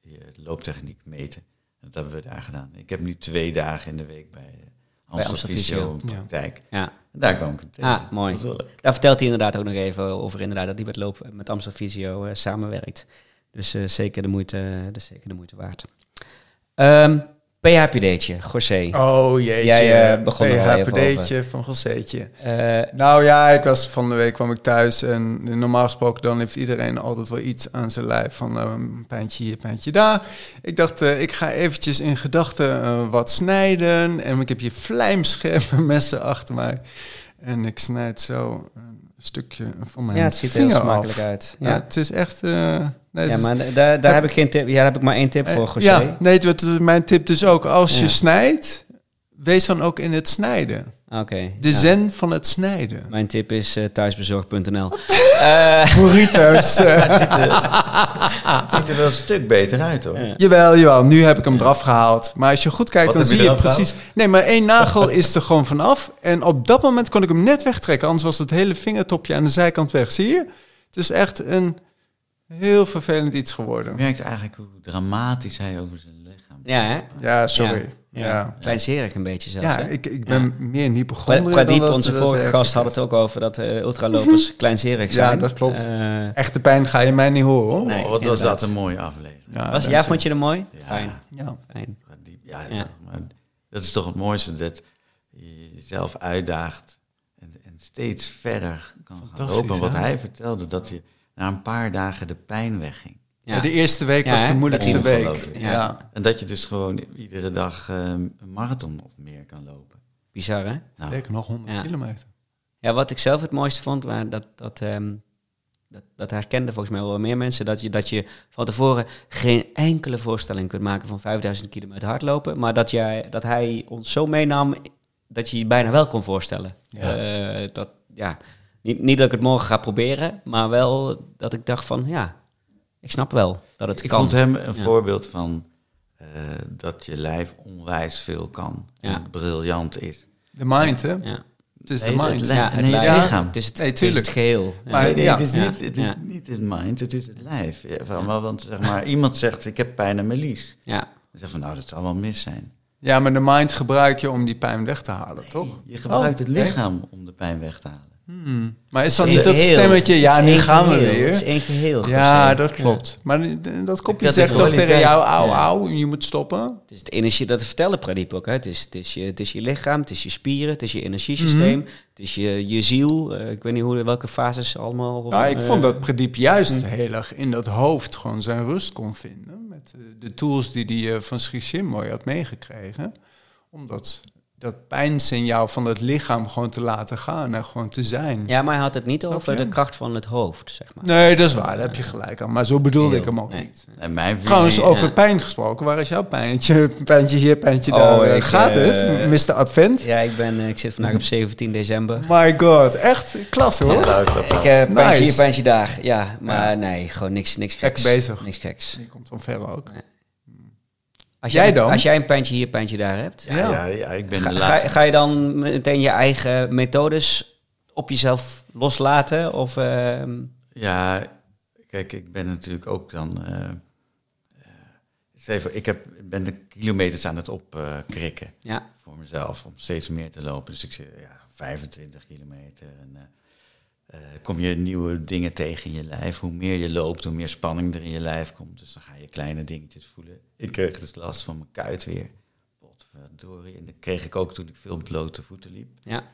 je looptechniek meten. Dat hebben we daar gedaan. Ik heb nu twee dagen in de week bij uh, Amstel Fysio praktijk. Ja. En daar kwam ik het tegen. Ah, mooi. Daar vertelt hij inderdaad ook nog even over inderdaad, dat hij met, loop, met Amstel Fysio uh, samenwerkt. Dus uh, zeker, de moeite, dus zeker de moeite waard. Um, PHPD'tje, José. Oh jeetje. Jij uh, begon PHPD'tje van Joséetje. Uh, nou ja, ik was van de week kwam ik thuis en normaal gesproken dan heeft iedereen altijd wel iets aan zijn lijf van uh, een pijntje hier, pijntje daar. Ik dacht, uh, ik ga eventjes in gedachten wat snijden en ik heb hier vlijmscherpe messen achter mij. En ik snijd zo stukje van mijn Ja, het ziet er heel smakelijk uit. Ja. ja. het is echt... Uh, nee, ja, maar daar, daar heb ik geen tip. Ja, daar heb ik maar één tip voor, José. Ja, nee, mijn tip dus ook. Als je snijdt, wees dan ook in het snijden. Oké. de zen van het snijden. Mijn tip is uh, thuisbezorg.nl. uh, Burritos. het, ziet er, ziet er wel een stuk beter uit hoor. Ja. Jawel, jawel. Nu heb ik hem eraf gehaald. Maar als je goed kijkt, dan zie je precies... Nee, maar één nagel is er gewoon vanaf. En op dat moment kon ik hem net wegtrekken. Anders was het hele vingertopje aan de zijkant weg. Zie je? Het is echt een heel vervelend iets geworden. Je merkt eigenlijk hoe dramatisch hij over zijn lichaam... Ja, hè? Ja, sorry. Ja, ja. kleinzerig een beetje zelfs. Ja, ik, ik ben meer een hypochondriër Pradiep, onze vorige gast, had het ook over dat uh, ultralopers kleinzerig zijn. Ja, dat klopt. Uh, Echte pijn ga je mij niet horen, hoor. Nee, oh, wat was dat een mooie aflevering. Ja, was, ja vond je hem mooi? Ja. Fijn. Ja. Fijn. Ja, ja. Maar dat is toch het mooiste, dat je jezelf uitdaagt en, en steeds verder kan gaan lopen. Wat hij vertelde, dat je na een paar dagen de pijn wegging. Ja. de eerste week was de moeilijkste week. Ja. En dat je dus gewoon iedere dag um, een marathon of meer kan lopen. Bizar, hè? Nou. Zeker nog 100 kilometer. Ja, wat ik zelf het mooiste vond, maar dat, dat, um, dat, dat herkenden volgens mij wel meer mensen, dat je, dat je van tevoren geen enkele voorstelling kunt maken van 5000 kilometer hardlopen, maar dat, jij, dat hij ons zo meenam dat je je bijna wel kon voorstellen. Ja. Uh, dat, ja, niet, niet dat ik het morgen ga proberen, maar wel dat ik dacht van, ja, ik snap wel dat het ik kan. Ik vond hem een voorbeeld van uh, dat je lijf onwijs veel kan. Ja. En briljant is. De mind, hè? Ja. Het is de mind. Het, ja, het, nee, het lichaam. Het is het, nee, het, is het geheel. Maar nee, nee, het is, niet, het is niet het mind, het is het lijf. Van, want zeg maar, iemand zegt, ik heb pijn aan mijn lies. Ja. Dan zegt van, nou, dat zal wel mis zijn. Ja, maar de mind gebruik je om die pijn weg te halen, toch? Je gebruikt oh, het lichaam om de pijn weg te halen. Hmm. Maar is dat niet dat stemmetje? Ja, nu gaan we weer. Het is één geheel. Ja, dat klopt. Maar dat kopje zegt toch tegen jou, auw, auw, je moet stoppen? Het is het energie, dat vertellen Pradip ook. Hè. Het, is, het, is je, het is je lichaam, het is je spieren, het is je energiesysteem, mm -hmm. het is je, je ziel. Uh, ik weet niet hoe, welke fases allemaal. Of, ja, ik uh, vond dat Pradip juist mm. heel erg in dat hoofd gewoon zijn rust kon vinden. Met uh, de tools die hij van Sri mooi had meegekregen. Omdat dat pijnsignaal van het lichaam gewoon te laten gaan en gewoon te zijn. Ja, maar hij had het niet over de kracht van het hoofd, zeg maar. Nee, dat is waar, daar heb je gelijk aan. Maar zo bedoelde ik hem ook nee. niet. En mijn visie, Trouwens, over ja. pijn gesproken, waar is jouw pijntje? Pijntje hier, pijntje daar. Oh, ik, Gaat uh, het, Mr. Advent? Ja, ik, ben, uh, ik zit vandaag op 17 december. My god, echt klasse hoor. Ja, ik heb uh, pijntje nice. hier, pijntje daar. Ja, maar ja. nee, gewoon niks, niks geks. Gek bezig. Niks geks. Je komt van ver ook. Nee. Als jij, jij dan? Als jij een pijntje hier, pijntje daar hebt. Ja, ja. ja ik ben ga, de laatste. Ga, ga, je dan meteen je eigen methodes op jezelf loslaten? Of, uh... Ja, kijk, ik ben natuurlijk ook dan... Uh, even, ik heb, ben de kilometers aan het opkrikken uh, ja. voor mezelf. Om steeds meer te lopen. Dus ik zit ja, 25 kilometer. En, uh, kom je nieuwe dingen tegen in je lijf. Hoe meer je loopt, hoe meer spanning er in je lijf komt. Dus dan ga je kleine dingetjes voelen. Ik kreeg dus last van mijn kuit weer. Potverdorie. En dat kreeg ik ook toen ik veel blote voeten liep. Ja.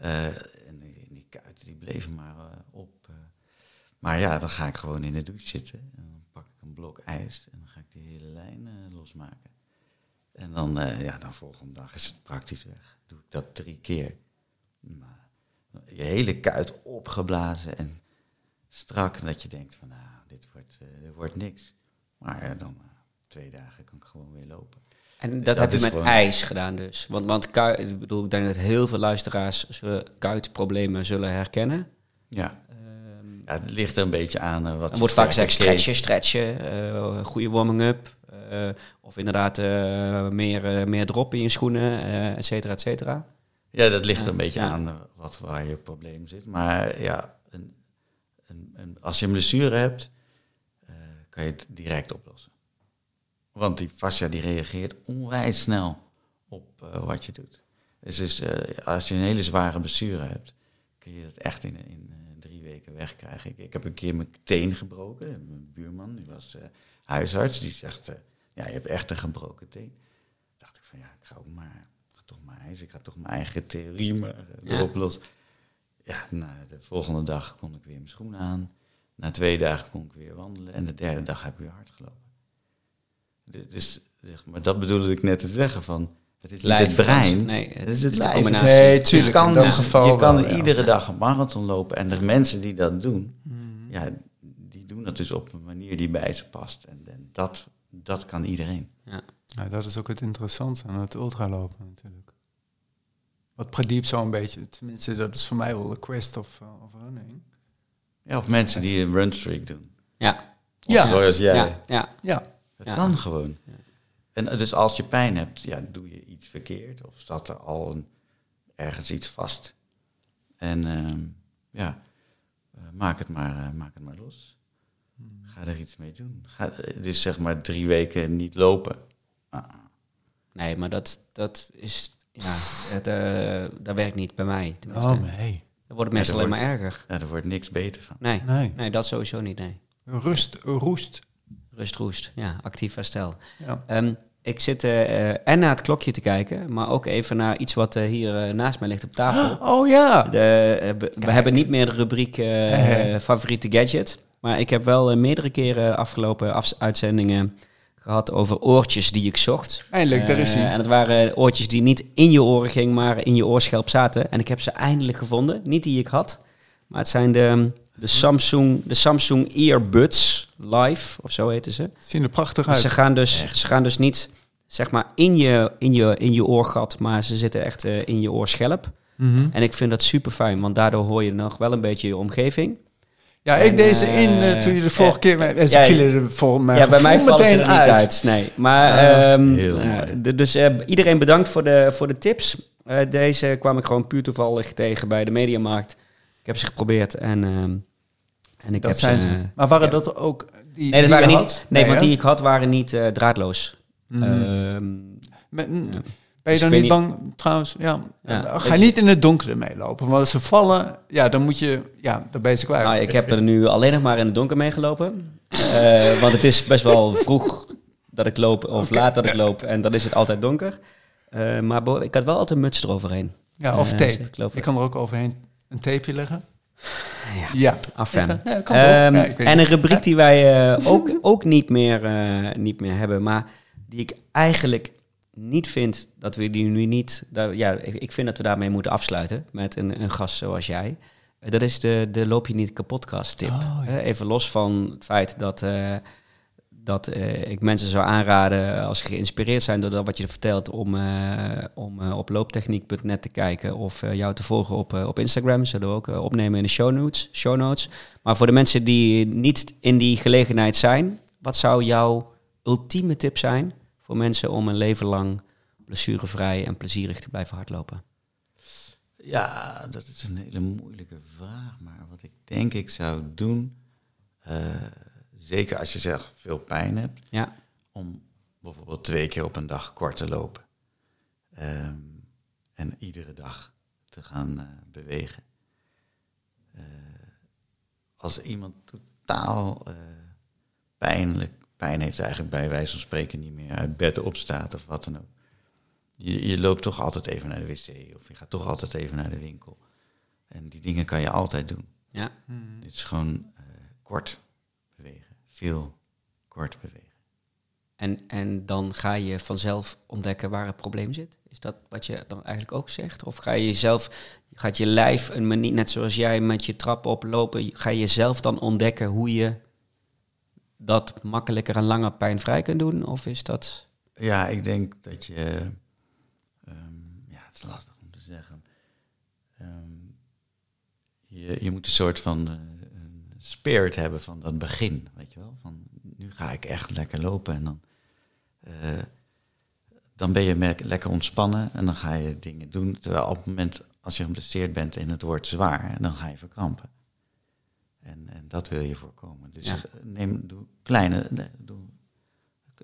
Uh, en die, die, kuiten die bleven maar uh, op. Uh. Maar ja, dan ga ik gewoon in de douche zitten. En dan pak ik een blok ijs. En dan ga ik die hele lijn losmaken. En dan, ja, dan volgende dag is het praktisch weg. Doe ik dat drie keer. Je hele kuit opgeblazen en strak. En dat je denkt van, nou, dit wordt, uh, dit wordt niks. Maar ja, dan uh, twee dagen kan ik gewoon weer lopen. En dat, dus heb je met gewoon... ijs gedaan dus? Want, want kuit, ik bedoel, ik denk dat heel veel luisteraars kuitproblemen zullen herkennen. Ja. Um, ja, het ligt er een beetje aan uh, wat... Er wordt vaak gezegd stretchen, stretchen, goede warming-up. of inderdaad meer, meer drop in je schoenen, et cetera, et cetera. Ja, dat ligt een beetje ja. aan wat, waar je probleem zit. Maar ja, een, een, een, als je een blessure hebt, uh, kan je het direct oplossen. Want die fascia die reageert onwijs snel op uh, wat je doet. Dus, dus uh, als je een hele zware blessure hebt, kun je dat echt in, in drie weken wegkrijgen. Ik, ik, heb een keer mijn teen gebroken. Mijn buurman, die was huisarts, die zegt, ja, je hebt echt een gebroken teen. dacht ik van, ja, ik ga ook maar, toch maar ijs, ik ga toch mijn eigen theorie maar erop los. Ja, nou, de volgende dag kon ik weer mijn schoenen aan. Na twee dagen kon ik weer wandelen. En de derde dag heb ik weer hard gelopen. Dus, zeg maar, dat bedoelde ik net te zeggen van... Het is niet het brein. Nee, het, is het, lijf. Nee, tuurlijk. Je kan, dus, geval je kan iedere dag een marathon lopen. En de mensen die dat doen, mm. ja, die doen dat dus op een manier die bij ze past. En, en dat, dat kan iedereen. Ja. ja. dat is ook het interessante aan het ultralopen natuurlijk. Wat Pradiep zo een beetje, tenminste dat is voor mij wel de quest of, uh, of running. Ja, of mensen die een runstreak doen. Ja. Of ja. zoals jij. Ja. ja. ja. Het kan gewoon. En dus als je pijn hebt, ja, doe je iets verkeerd of staat er al een, ergens iets vast. En uh, ja, uh, maak, het maar, uh, maak het maar los. Hmm. Ga er iets mee doen. Ga, dus zeg maar drie weken niet lopen. Ah. Nee, maar dat, dat is, ja, het, uh, dat werkt niet bij mij. Tenminste. Oh nee. Dan wordt het meestal alleen maar erger. Ja, er wordt niks beter van. Nee, nee. nee dat sowieso niet, nee. Rust, roest. Rust, roest. Ja, actief herstel. Ja. Um, ik zit uh, en naar het klokje te kijken, maar ook even naar iets wat uh, hier uh, naast mij ligt op tafel. Oh ja! De, we hebben niet meer de rubriek favoriete gadget, maar ik heb wel meerdere keren afgelopen af uitzendingen gehad over oortjes die ik zocht. Eindelijk, daar is hij. En het waren oortjes die niet in je oren gingen, maar in je oorschelp zaten. En ik heb ze eindelijk gevonden. Niet die ik had, maar het zijn de, de, Samsung, de Samsung Earbuds Live, of zo heten ze. Zien er prachtig uit. Ze gaan dus, ze gaan dus niet zeg maar in je, in, je, in je oorgat, maar ze zitten echt uh, in je oorschelp. Mm -hmm. En ik vind dat super fijn, want daardoor hoor je nog wel een beetje je omgeving. Ja, ik deed ze in uh, toen je de vorige keer... Met, ze ja, vielen er volgens mij Ja, bij mij vallen ze er uit. niet uit. Nee, maar um, dus uh, iedereen bedankt voor de, voor de tips. Deze kwam ik gewoon puur toevallig tegen bij de Mediamarkt. Ik heb ze geprobeerd en, um, en ik dat heb zijn ze. Maar waren dat ook die, nee, dat die waren niet? Nee, nee want die ik had waren niet draadloos. Mm. Met, ja. Ben je dus dan niet bang, trouwens? Ja. ja ga je niet in het donker meelopen. Want als ze vallen, ja, dan moet je, ja, dan ben je kwijt. Nou, ik heb er nu alleen nog maar in het donker meegelopen. uh, want het is best wel vroeg dat ik loop, of okay. laat dat ik loop. En dan is het altijd donker. Uh, maar ik had wel altijd een muts eroverheen. Ja, of uh, tape. Dus ik, loop, ik kan er ook overheen een tapeje leggen. Ja, ja. afijn. Ja, um, ja, en een rubriek die wij ook, ook niet, meer, niet meer hebben, maar die ik eigenlijk niet vind dat we die nu niet. Ja, ik vind dat we daarmee moeten afsluiten met een, een gast zoals jij. Dat is de, de Loop je niet kapotcast tip. Oh, ja. Even los van het feit dat, uh, dat uh, ik mensen zou aanraden, als ze geïnspireerd zijn door dat wat je vertelt, om, uh, om op looptechniek.net te kijken of jou te volgen op, op Instagram. Zullen we ook opnemen in de show notes, show notes. Maar voor de mensen die niet in die gelegenheid zijn, wat zou jouw ultieme tip zijn voor mensen om een leven lang blessurevrij en plezierig te blijven hardlopen? Ja, dat is een hele moeilijke vraag. Maar wat ik denk ik zou doen, uh, zeker als je zelf veel pijn hebt, ja. om bijvoorbeeld twee keer op een dag kort te lopen. Um, en iedere dag te gaan uh, bewegen. Uh, als iemand totaal pijnlijk pijn heeft eigenlijk bij wijze van spreken niet meer uit bed opstaat of wat dan ook. Je, je loopt toch altijd even naar de wc of je gaat toch altijd even naar de winkel. En die dingen kan je altijd doen. Ja. Het is gewoon uh, kort bewegen. Veel kort bewegen. En, en dan ga je vanzelf ontdekken waar het probleem zit? Is dat wat je dan eigenlijk ook zegt? Of ga je jezelf, gaat je lijf een manier, net zoals jij met je trap oplopen, ga je zelf dan ontdekken hoe je dat makkelijker en langer pijnvrij kunt doen? Of is dat... Ja, ik denk dat je... Um, ja, het is lastig om te zeggen. Um, je, je moet een soort van uh, spirit hebben van dat begin, weet je wel? Van nu ga ik echt lekker lopen en dan... Uh, dan ben je lekker ontspannen en dan ga je dingen doen. Terwijl op het moment als je geblesseerd bent en het wordt zwaar, dan ga je verkrampen. En, en dat wil je voorkomen. Dus neem, doe kleine, doe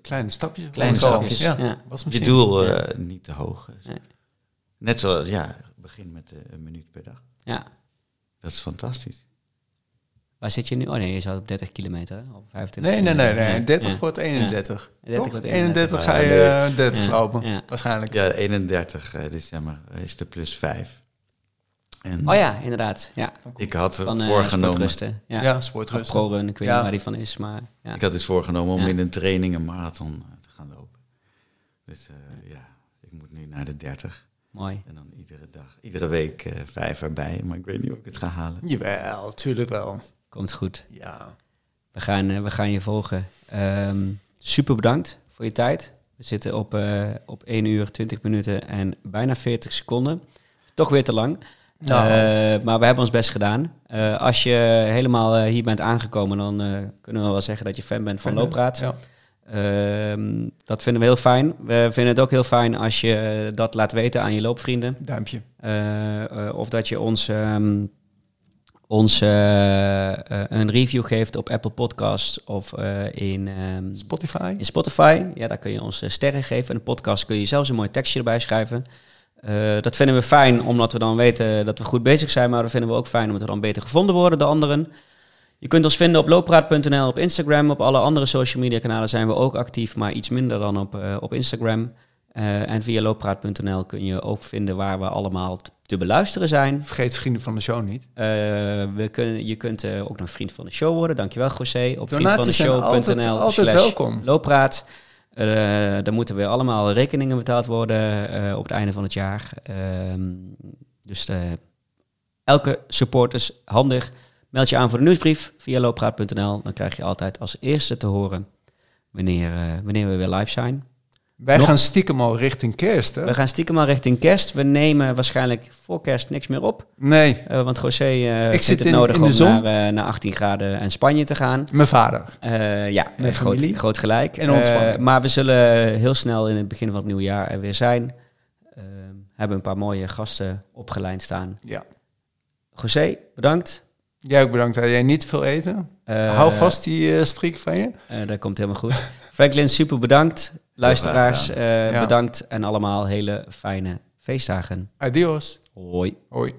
Kleine stapjes. Kleine stapjes, Ja. ja. Was Je doel Ja. eh, niet te hoog. Nee. Net zoals, ja, begin met eh, een minuut per dag. Ja. Dat is fantastisch. Waar zit je nu? Oh nee, je zat op 30 kilometer of 25 Nee, nee, nee, nee. Ja, 30 ja. wordt 31. Ja. 30 Toch? wordt 31 ga 31. je eh, 30 Ja. lopen. Ja. Waarschijnlijk. Ja, 31 eh, december is de plus 5. En Oh ja, inderdaad. Ja. ik had Van eh voorgenomen, sportrusten. Ja. Ja, Of sportrust. ProRun, ik weet Ja. niet waar die van is, maar ja. ik had dus voorgenomen om Ja. in een training een marathon eh, te gaan lopen. Dus eh, ja, ik moet nu naar de 30. Mooi. En dan iedere dag, iedere week eh, vijf erbij. Maar ik weet niet of ik het ga halen. Jawel, tuurlijk wel. Komt goed. Ja. We gaan, we gaan je volgen. Ehm, super bedankt voor je tijd. We zitten op, eh, op 1 uur 20 minuten en bijna 40 seconden. Toch weer te lang. Nou. Eh, maar we hebben ons best gedaan. Eh, als je helemaal eh, hier bent aangekomen, dan kunnen we wel zeggen dat je fan bent van Loopraad. Ja. Ehm, dat vinden we heel fijn. We vinden het ook heel fijn als je dat laat weten aan je loopvrienden. Duimpje. Of dat je ons, ehm, ons een review geeft op Apple Podcasts of in, ehm, Spotify. in Spotify. Ja, daar kun je ons sterren geven. En een podcast kun je zelfs een mooi tekstje erbij schrijven. Eh, dat vinden we fijn, omdat we dan weten dat we goed bezig zijn. Maar dat vinden we ook fijn omdat we dan beter gevonden worden door anderen. Je kunt ons vinden op looppraat.nl op Instagram. Op alle andere social media kanalen zijn we ook actief, maar iets minder dan op, eh, op Instagram. Eh, en via looppraat.nl kun je ook vinden waar we allemaal te beluisteren zijn. Vergeet vrienden van de show niet. We kunnen, je kunt ook nog vriend van de show worden. Dankjewel, José. Op altijd, vriendvandeshow.nl altijd slash welkom. looppraat. Eh dan moeten weer allemaal rekeningen betaald worden eh, op het einde van het jaar. Ehm, dus eh, elke support is handig. Meld je aan voor de nieuwsbrief via looppraat.nl. Dan krijg je altijd als eerste te horen wanneer, wanneer we weer live zijn. Wij Nog- gaan stiekem al richting kerst, hè? We gaan stiekem al richting kerst. We nemen waarschijnlijk voor kerst niks meer op. Nee, Eh, want José eh Ik zit het in- nodig in om naar, eh, naar 18 graden en Spanje te gaan. mijn vader. Ja, Mijn groot, groot gelijk. En maar we zullen heel snel in het begin van het nieuwe jaar er weer zijn. Hebben een paar mooie gasten opgeleid staan. Ja. José, bedankt. Jij ook bedankt dat jij niet veel eten. Hou vast die strik van je. dat komt helemaal goed. Franklin, super bedankt. Luisteraars, eh, Ja. bedankt. En allemaal hele fijne feestdagen. Adios. Hoi. Hoi.